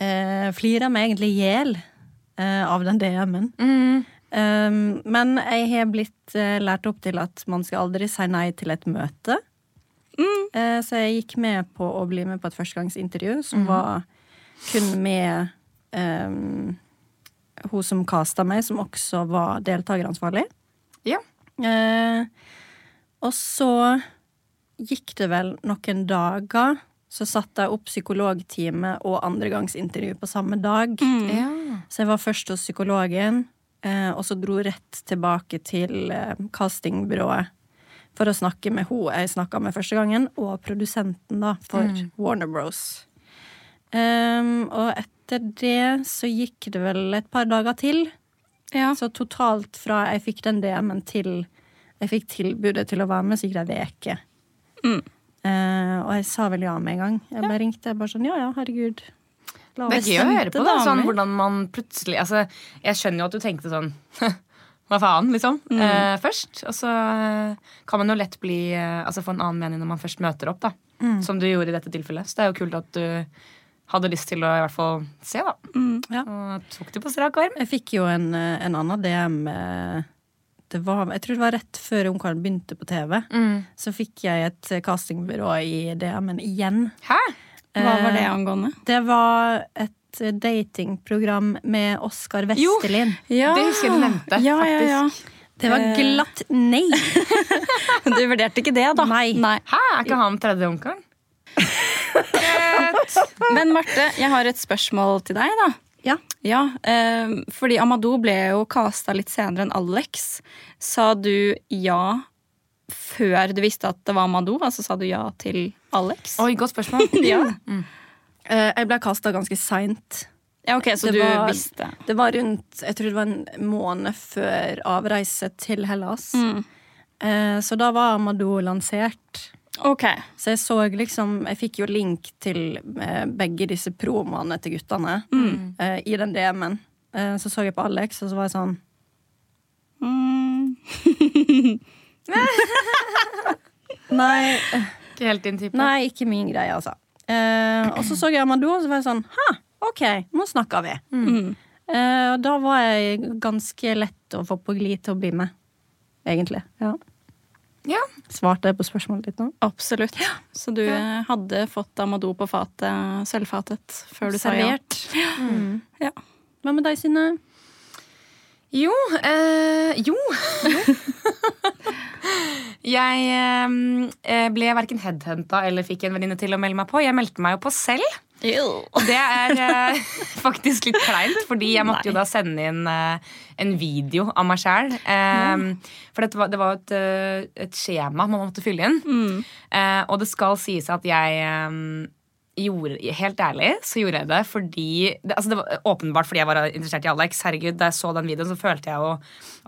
Speaker 1: uh, flira meg egentlig i hjel eh, av den DM-en.
Speaker 3: Mm.
Speaker 1: Um, men jeg har blitt eh, lært opp til at man skal aldri si nei til et møte. Mm. så jeg gikk med på å bli med på et førstegangsintervju som var kun med um, hun som casta meg, som også var deltakeransvarlig.
Speaker 3: Ja.
Speaker 1: Eh, og så gikk det vel noen dager, så satte jeg opp psykologtime og andregangsintervju på samme dag.
Speaker 3: ja.
Speaker 1: Så jeg var først hos psykologen, eh, og så dro rett tilbake til eh, castingbyrået for å snakke med hun jeg snakka med første gangen, og produsenten da, for Warner Bros. Um, og etter det så gikk det vel et par dager til.
Speaker 2: Ja.
Speaker 1: Så totalt fra jeg fikk den DM-en til jeg fikk tilbudet til å være med, så gikk det ei uke.
Speaker 2: Mm.
Speaker 1: Uh, og jeg sa vel ja med en gang. Jeg bare ringte jeg bare sånn ja ja, herregud. La
Speaker 3: Det er gøy å høre på. da, sånn Hvordan man plutselig altså, Jeg skjønner jo at du tenkte sånn Hva faen, liksom.
Speaker 2: Mm.
Speaker 3: Uh, først. Og så eh, kan man jo lett bli uh, Altså få en annen mening når man først møter opp, da.
Speaker 2: Mm.
Speaker 3: Som du gjorde i dette tilfellet. Så det er jo kult at du hadde lyst til å i hvert fall se, da.
Speaker 2: Mm.
Speaker 1: Ja.
Speaker 3: Og tok det på strak arm.
Speaker 1: Jeg fikk jo en, eh, en annen DM eh, det var, Jeg tror det var rett før Ungkaren begynte på TV. Så fikk jeg et eh, castingbyrå i DM-en igjen.
Speaker 3: Hæ?
Speaker 2: Hva var det angående?
Speaker 1: Det var et datingprogram med Oskar Vestelin.
Speaker 2: Ja.
Speaker 3: Det husker jeg du nevnte,
Speaker 2: Ja, ja, ja.
Speaker 1: Det var glatt nei!
Speaker 2: Du vurderte ikke det, da?
Speaker 1: Nei.
Speaker 3: Hæ? Er ikke han tredje onkelen?
Speaker 2: Men Marte, jeg har et spørsmål til deg, da.
Speaker 1: Ja.
Speaker 2: Ja, eh, fordi Amadou ble jo casta litt senere enn Alex. Sa du ja før du visste at det var Amadou? Altså sa du ja til Alex?
Speaker 3: Oi, godt spørsmål.
Speaker 2: Ja.
Speaker 1: Eh, Jeg ble kasta ganske seint.
Speaker 2: ja, ok, så
Speaker 1: Det
Speaker 2: du
Speaker 1: var-
Speaker 2: visste.
Speaker 1: Det var rundt Jeg tror det var en måned før avreise til Hellas.
Speaker 2: Mm.
Speaker 1: Eh, Så da var Amadou lansert.
Speaker 2: Ok.
Speaker 1: Så jeg så liksom Jeg fikk jo link til eh, begge disse promoene til guttene eh, i den DM-en. Eh, Så så jeg på Alex, og så var jeg sånn
Speaker 2: Mm.
Speaker 1: Nei,
Speaker 3: Ikke helt din type.
Speaker 1: nei ikke min greie, altså. Uh, og så så jeg Amadou, og så var jeg sånn Ha, OK, nå snakker vi.
Speaker 2: Mm.
Speaker 1: Eh, og da var jeg ganske lett å få på glid til å bli med. Egentlig. Ja.
Speaker 3: Ja.
Speaker 1: Svarte jeg på spørsmålet ditt nå?
Speaker 2: Absolutt. Så du ja. hadde fått Amadou på fatet, sølvfatet, før du sa ja.
Speaker 1: Servert. Mm.
Speaker 2: Ja.
Speaker 1: Hva med deg, Synne?
Speaker 3: Jo eh, Jo. jeg eh, ble verken headhunta eller fikk en venninne til å melde meg på. Jeg meldte meg jo på selv. Det er eh, faktisk litt kleint, fordi jeg måtte jo da sende inn eh, en video av meg sjæl. For dette var, det var et, eh, et skjema man måtte fylle inn. Eh, og det skal sies at jeg eh, gjorde, Helt ærlig så gjorde jeg det fordi det, altså det var åpenbart fordi jeg var interessert i Alex. Herregud, Da jeg så den videoen, så følte jeg jo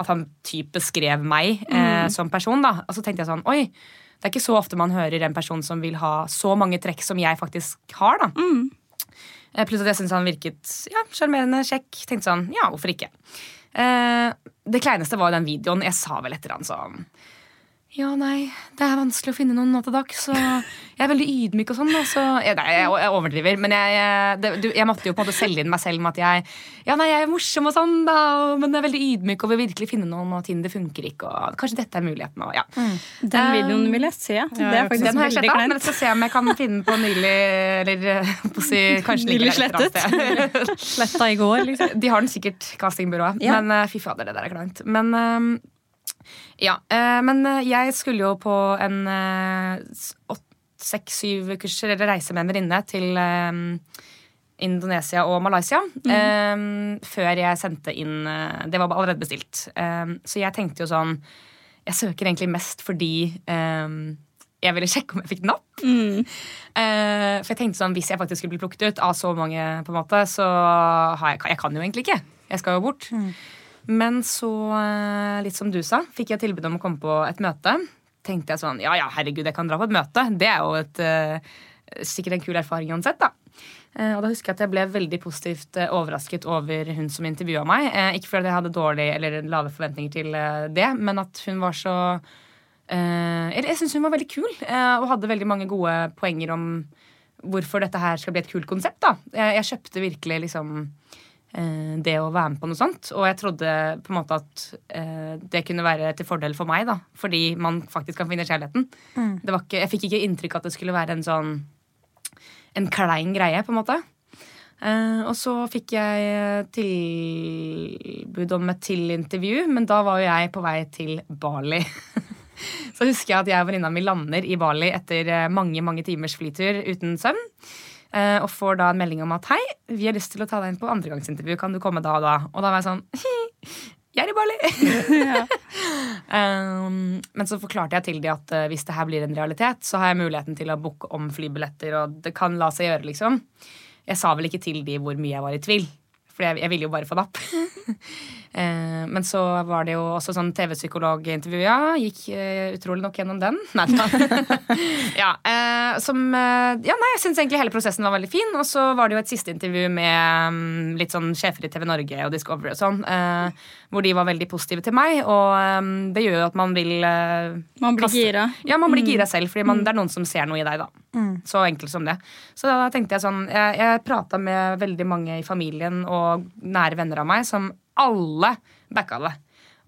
Speaker 3: at han type skrev meg eh, som person. da Og så tenkte jeg sånn Oi, det er ikke så ofte man hører en person som vil ha så mange trekk som jeg faktisk har. da Mm. Pluss at jeg syntes han virket ja, sjarmerende, kjekk. Tenkte sånn, ja, hvorfor ikke? Eh, det kleineste var den videoen. Jeg sa vel et eller annet sånn ja, nei, det er vanskelig å finne noen nå til dags, så jeg er veldig ydmyk og sånn. Så, ja, nei, jeg, jeg overdriver, men jeg, det, du, jeg måtte jo på en måte selge inn meg selv med at jeg Ja, nei, jeg er morsom og sånn, da, men jeg er veldig ydmyk og vil virkelig finne noen, og Tinder funker ikke, og kanskje dette er muligheten. Og, ja.
Speaker 2: Den videoen vil jeg se. Ja, det er faktisk
Speaker 3: Den har jeg sletta, men jeg skal se om jeg kan finne på nylig Eller eh, på si, kanskje
Speaker 2: Nylig
Speaker 3: ligger der et eller annet sted.
Speaker 1: Sletta i går, liksom.
Speaker 3: De har den sikkert, castingbyrået.
Speaker 1: Ja.
Speaker 3: Men eh, fy fader, det der er kleint. Men eh, ja. eh, men eh, jeg skulle jo på en seks-syv kurser, eller reise med en venninne til eh, Indonesia og Malaysia. eh, før jeg sendte inn eh, Det var allerede bestilt. Eh, så jeg tenkte jo sånn Jeg søker egentlig mest fordi eh, jeg ville sjekke om jeg fikk napp. Eh, for jeg tenkte sånn, Hvis jeg faktisk skulle bli plukket ut av så mange, på en måte, så har jeg, jeg kan jo egentlig ikke. Jeg skal jo bort. Men så, eh, litt som du sa, fikk jeg tilbud om å komme på et møte. Tenkte jeg sånn, ja ja, herregud, jeg kan dra på et møte. Det er jo et, eh, sikkert en kul erfaring uansett, da. Eh, og da husker jeg at jeg ble veldig positivt overrasket over hun som intervjua meg. Ikke fordi jeg hadde dårlige eller lave forventninger til det, men at hun var så Eller jeg syns hun var veldig kul, og hadde veldig mange gode poenger om hvorfor dette her skal bli et kult konsept. da. Jeg, kjøpte virkelig liksom det å være med på noe sånt. Og jeg trodde på en måte at eh, det kunne være til fordel for meg, da. Fordi man faktisk kan finne kjærligheten. Det var ikke, jeg fikk ikke inntrykk at det skulle være en sånn en klein greie, på en måte. Eh, og så fikk jeg tilbud om et til intervju, men da var jo jeg på vei til Bali. så husker jeg at jeg og venninna mi lander i Bali etter eh, mange mange timers flytur uten søvn. Eh, og får da en melding om at hei, vi har lyst til å ta deg inn på andregangsintervju. Kan du komme da og da? Og da var jeg sånn jeg er i Bali! um, men så forklarte jeg til de at eh, hvis det her blir en realitet, så har jeg muligheten til å booke om flybilletter, og det kan la seg gjøre, liksom. Jeg sa vel ikke til de hvor mye jeg var i tvil, for jeg, jeg ville jo bare få napp. Eh, men så var det jo også sånn TV-psykologintervju, ja. Gikk eh, utrolig nok gjennom den. Nei da. ja, eh, som Ja, nei, jeg syns egentlig hele prosessen var veldig fin. Og så var det jo et siste intervju med mm, litt sånn sjefer i TV Norge og Discovery og sånn, eh, hvor de var veldig positive til meg, og eh, det gjør jo at man vil
Speaker 2: Man blir
Speaker 3: kaste-
Speaker 2: gira.
Speaker 3: Ja, man blir gira selv, fordi man, det er noen som ser noe i deg, da. Så enkelt som det. Så da tenkte jeg sånn Jeg, jeg prata med veldig mange i familien og nære venner av meg som alle backa det.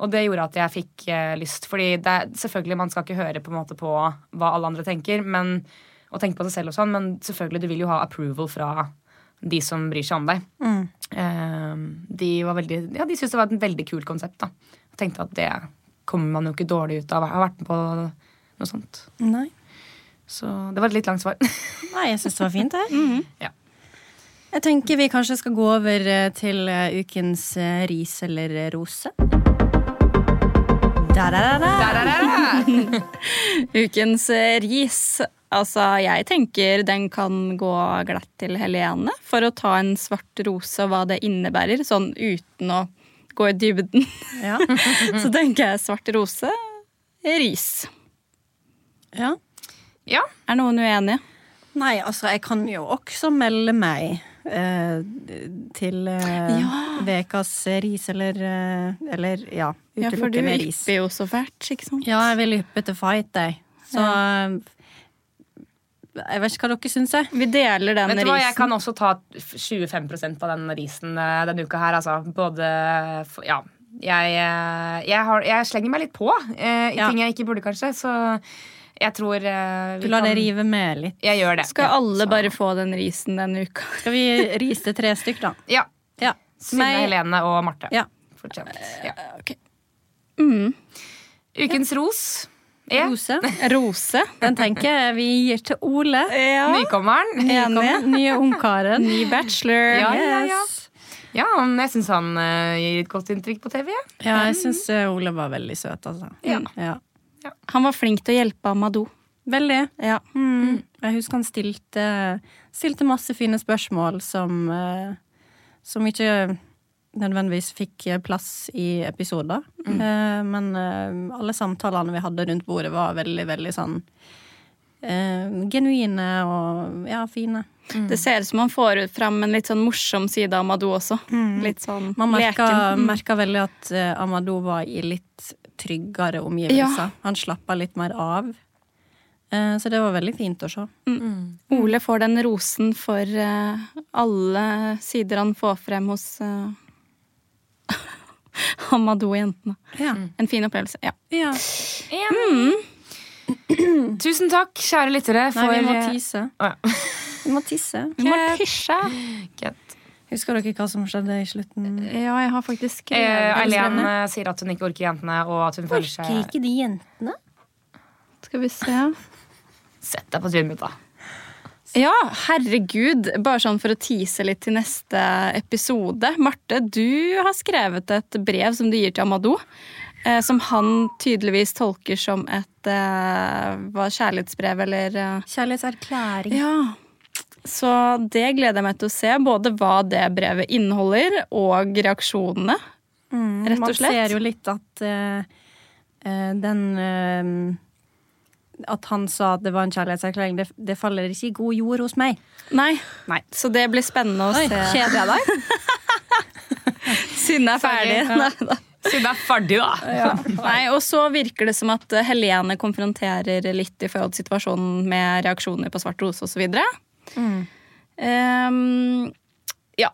Speaker 3: Og det gjorde at jeg fikk eh, lyst. Fordi det, selvfølgelig, man skal ikke høre på, måte på hva alle andre tenker, men, og tenke på seg selv og sånn, men selvfølgelig, du vil jo ha approval fra de som bryr seg om deg. Eh, de var veldig, ja, de syntes det var et veldig kult konsept. da. Jeg tenkte at det kommer man jo ikke dårlig ut av å ha vært med på noe sånt.
Speaker 1: Nei.
Speaker 3: Så det var et litt langt svar.
Speaker 1: Nei, jeg syns det var fint, jeg.
Speaker 3: Ja.
Speaker 1: Jeg tenker vi kanskje skal gå over eh, til eh, ukens eh, ris eller rose. Da, da, da, da.
Speaker 2: Ukens ris. Altså, jeg tenker den kan gå glatt til Helene for å ta en svart rose og hva det innebærer, sånn uten å gå i dybden.
Speaker 1: Ja.
Speaker 2: Så tenker jeg svart rose, ris.
Speaker 1: ja.
Speaker 3: Ja.
Speaker 2: Er noen uenige?
Speaker 1: Nei, altså, jeg kan jo også melde meg til eh, Vekas ris eller eh, Eller, ja,
Speaker 2: Ja, for du ypper jo så fælt, ikke sant?
Speaker 1: Ja, jeg vil yppe til fight, jeg. Så eh, Jeg vet ikke hva dere syns, jeg.
Speaker 2: Vi deler den
Speaker 3: Vet du hva, Jeg kan også ta 25% av den risen eh, denne uka her. Altså. Både Ja. Jeg, eh, jeg, har, jeg slenger meg litt på eh, i
Speaker 1: Ja.
Speaker 3: ting jeg ikke burde, kanskje. Så jeg tror eh,
Speaker 1: Du lar
Speaker 3: kan-
Speaker 1: det rive med litt.
Speaker 3: Jeg gjør det.
Speaker 2: Skal
Speaker 3: Ja,
Speaker 2: alle
Speaker 3: så-
Speaker 2: bare få den risen denne uka?
Speaker 1: Skal vi rise tre stykk, da?
Speaker 3: Ja.
Speaker 1: Ja.
Speaker 3: Synne,
Speaker 1: Meg-
Speaker 3: Helene og Marte.
Speaker 1: Ja.
Speaker 3: Fortjent. Ja.
Speaker 2: Mm.
Speaker 3: Ukens ros er
Speaker 1: Rose.
Speaker 2: Rose.
Speaker 1: Den tenker jeg vi gir til Ole.
Speaker 2: Ja.
Speaker 3: nykommeren.
Speaker 2: Enig.
Speaker 1: Nye ungkaren.
Speaker 2: Ny bachelor.
Speaker 3: Ja, ja, ja. Ja, jeg syns han uh, gir et godt inntrykk på TV.
Speaker 1: Ja, jeg syns Ole var veldig søt, altså.
Speaker 3: Ja.
Speaker 1: Ja.
Speaker 2: Han var flink til å hjelpe Amadou.
Speaker 1: Veldig.
Speaker 2: Ja.
Speaker 1: Mm. Jeg husker han stilte, stilte masse fine spørsmål som, eh, som ikke nødvendigvis fikk eh, plass i episoder. Eh, men alle samtalene vi hadde rundt bordet, var veldig, veldig sånn eh, genuine og ja, fine.
Speaker 2: Det ser ut som han får ut fram en litt sånn morsom side av Amadou også. Litt sånn
Speaker 1: Man merka,
Speaker 2: leken. Mm.
Speaker 1: merka veldig at Amadou var i litt tryggere omgivelser. Han slappa litt mer av. Eh, Så det var veldig fint å se.
Speaker 2: Ole får den rosen for eh, alle sider han får frem hos uh, Amadou-jentene.
Speaker 1: Ja.
Speaker 2: En fin opplevelse. Ja.
Speaker 1: ja.
Speaker 3: Tusen takk, kjære lyttere,
Speaker 1: Nei, vi må
Speaker 3: eh,
Speaker 1: tisse.
Speaker 3: ja.
Speaker 1: Vi må tisse.
Speaker 2: Vi må tisje.
Speaker 1: Husker dere hva som skjedde i slutten?
Speaker 2: Ja, jeg har faktisk
Speaker 3: Eh,
Speaker 2: skrevet
Speaker 3: Eileen eh, sier at hun ikke orker jentene, og at hun føler
Speaker 1: Orker
Speaker 3: seg
Speaker 1: ikke de jentene?
Speaker 2: Skal vi se.
Speaker 3: Sett deg på trynet mitt, da.
Speaker 2: Ja, herregud. Bare sånn for å tease litt til neste episode. Marte, du har skrevet et brev som du gir til Amadou. Eh, som han tydeligvis tolker som et eh, kjærlighetsbrev eller eh,
Speaker 1: Kjærlighetserklæring.
Speaker 2: Ja. Så det gleder jeg meg til å se. Både hva det brevet inneholder, og reaksjonene.
Speaker 1: Mm,
Speaker 2: Rett og slett.
Speaker 1: Man ser jo litt at eh, den uh, At han sa at det var en kjærlighetserklæring, det, det faller ikke i god jord hos meg.
Speaker 2: Nei.
Speaker 1: Nei.
Speaker 2: Så det blir spennende å
Speaker 1: Oi,
Speaker 2: se.
Speaker 1: Kjeder jeg deg?
Speaker 2: Synne er ferdig.
Speaker 3: Ja. Det er ferdig, da.
Speaker 2: Nei, og så virker det som at Helene konfronterer litt i forhold til situasjonen med reaksjoner på svart rose osv.
Speaker 1: Mm.
Speaker 2: Um, ja.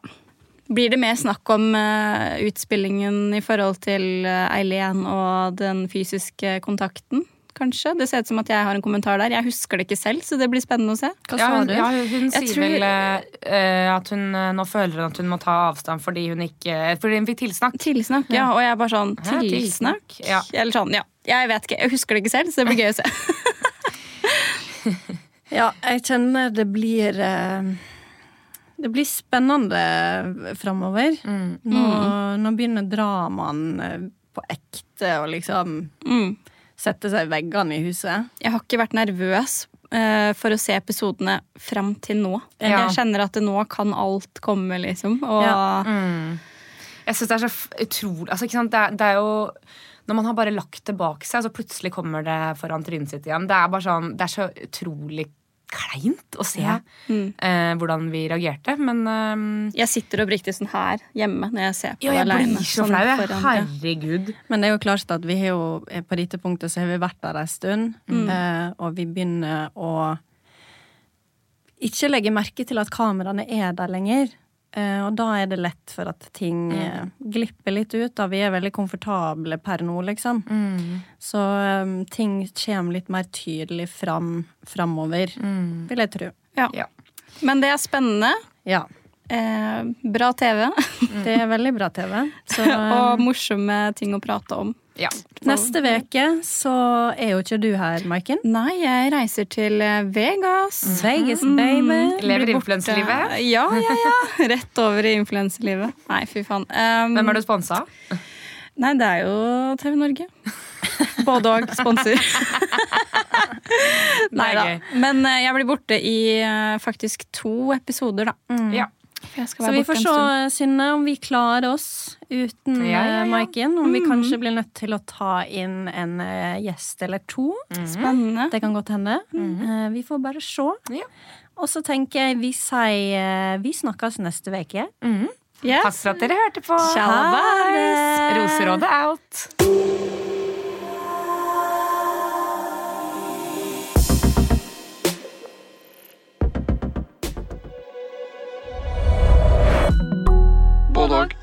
Speaker 2: Blir det mer snakk om uh, utspillingen i forhold til eh, Eileen og den fysiske kontakten, kanskje? Det ser ut som at jeg har en kommentar der. Jeg husker det ikke selv, så det blir spennende å se.
Speaker 1: Hva
Speaker 3: Ja, hun, ja, hun sier
Speaker 2: tror-
Speaker 3: vel uh, at hun uh, nå føler hun at hun må ta avstand fordi hun ikke Fordi hun fikk tilsnakk.
Speaker 2: Tilsnakk, ja. Og jeg er bare sånn
Speaker 3: Hæ,
Speaker 2: Tilsnakk?
Speaker 3: tilsnakk? Ja.
Speaker 2: Eller sånn, ja. Jeg vet ikke. Jeg husker det ikke selv, så det blir gøy å se.
Speaker 1: Ja, jeg kjenner det blir eh, Det blir spennende framover. Nå, nå begynner dramaen eh, på ekte å liksom
Speaker 2: Mm.
Speaker 1: sette seg i veggene i huset.
Speaker 2: Jeg har ikke vært nervøs eh, for å se episodene fram til nå.
Speaker 3: Ja.
Speaker 2: Jeg kjenner at nå kan alt komme, liksom. Og
Speaker 1: Ja.
Speaker 3: Mm. Jeg synes det er så utrolig altså, ikke sant? Det, er, det er jo Når man har bare lagt det bak seg, så plutselig kommer det foran trynet sitt igjen. Det er bare sånn, det er så utrolig kleint å se
Speaker 2: Mm.
Speaker 3: eh, hvordan vi reagerte. Men eh,
Speaker 2: jeg sitter oppriktig sånn her hjemme når jeg ser på
Speaker 3: ja, jeg
Speaker 2: alene.
Speaker 3: aleine.
Speaker 2: sånn ja.
Speaker 3: Herregud.
Speaker 1: Men det er jo klart at vi har jo eh, på dette punktet så har vi vært der en stund. Eh, og vi begynner å ikke legge merke til at kameraene er der lenger. Eh, og da er det lett for at ting mm. glipper litt ut. Da vi er veldig komfortable per nå, liksom. Så um, ting kommer litt mer tydelig fram framover, vil jeg tro.
Speaker 2: Ja.
Speaker 3: Ja.
Speaker 2: Men det er spennende.
Speaker 1: Ja.
Speaker 2: Eh, bra TV.
Speaker 1: Det er veldig bra TV. Så
Speaker 2: og morsomme ting å prate om.
Speaker 3: Ja.
Speaker 1: neste uke så er jo ikke du her, Maiken.
Speaker 2: Nei, jeg reiser til eh, Vegas.
Speaker 1: Vegas, baby.
Speaker 3: Lever
Speaker 2: Blir
Speaker 3: influenselivet.
Speaker 2: Ja, ja, ja. Rett over i influenselivet. Nei, fy faen. Um,
Speaker 3: Hvem er du sponsa?
Speaker 2: Nei, det er jo TV Norge. Både og sponser. Nei da. Men eh, jeg blir borte i eh, faktisk to episoder, da.
Speaker 3: Ja.
Speaker 1: Så vi får se. Synne, om vi klarer oss uten
Speaker 3: Ja, ja, ja.
Speaker 1: eh, Maiken. Om vi kanskje blir nødt til å ta inn en eh, gjest eller to.
Speaker 2: Spennende.
Speaker 1: Det kan godt hende. Eh, vi får bare se.
Speaker 3: Ja.
Speaker 1: Og så tenker jeg vi sier Vi snakkes neste uke.
Speaker 2: Yes.
Speaker 3: Takk for at dere hørte på.
Speaker 2: Ciao,
Speaker 1: Ha det!
Speaker 3: Roserådet out. Bulldog.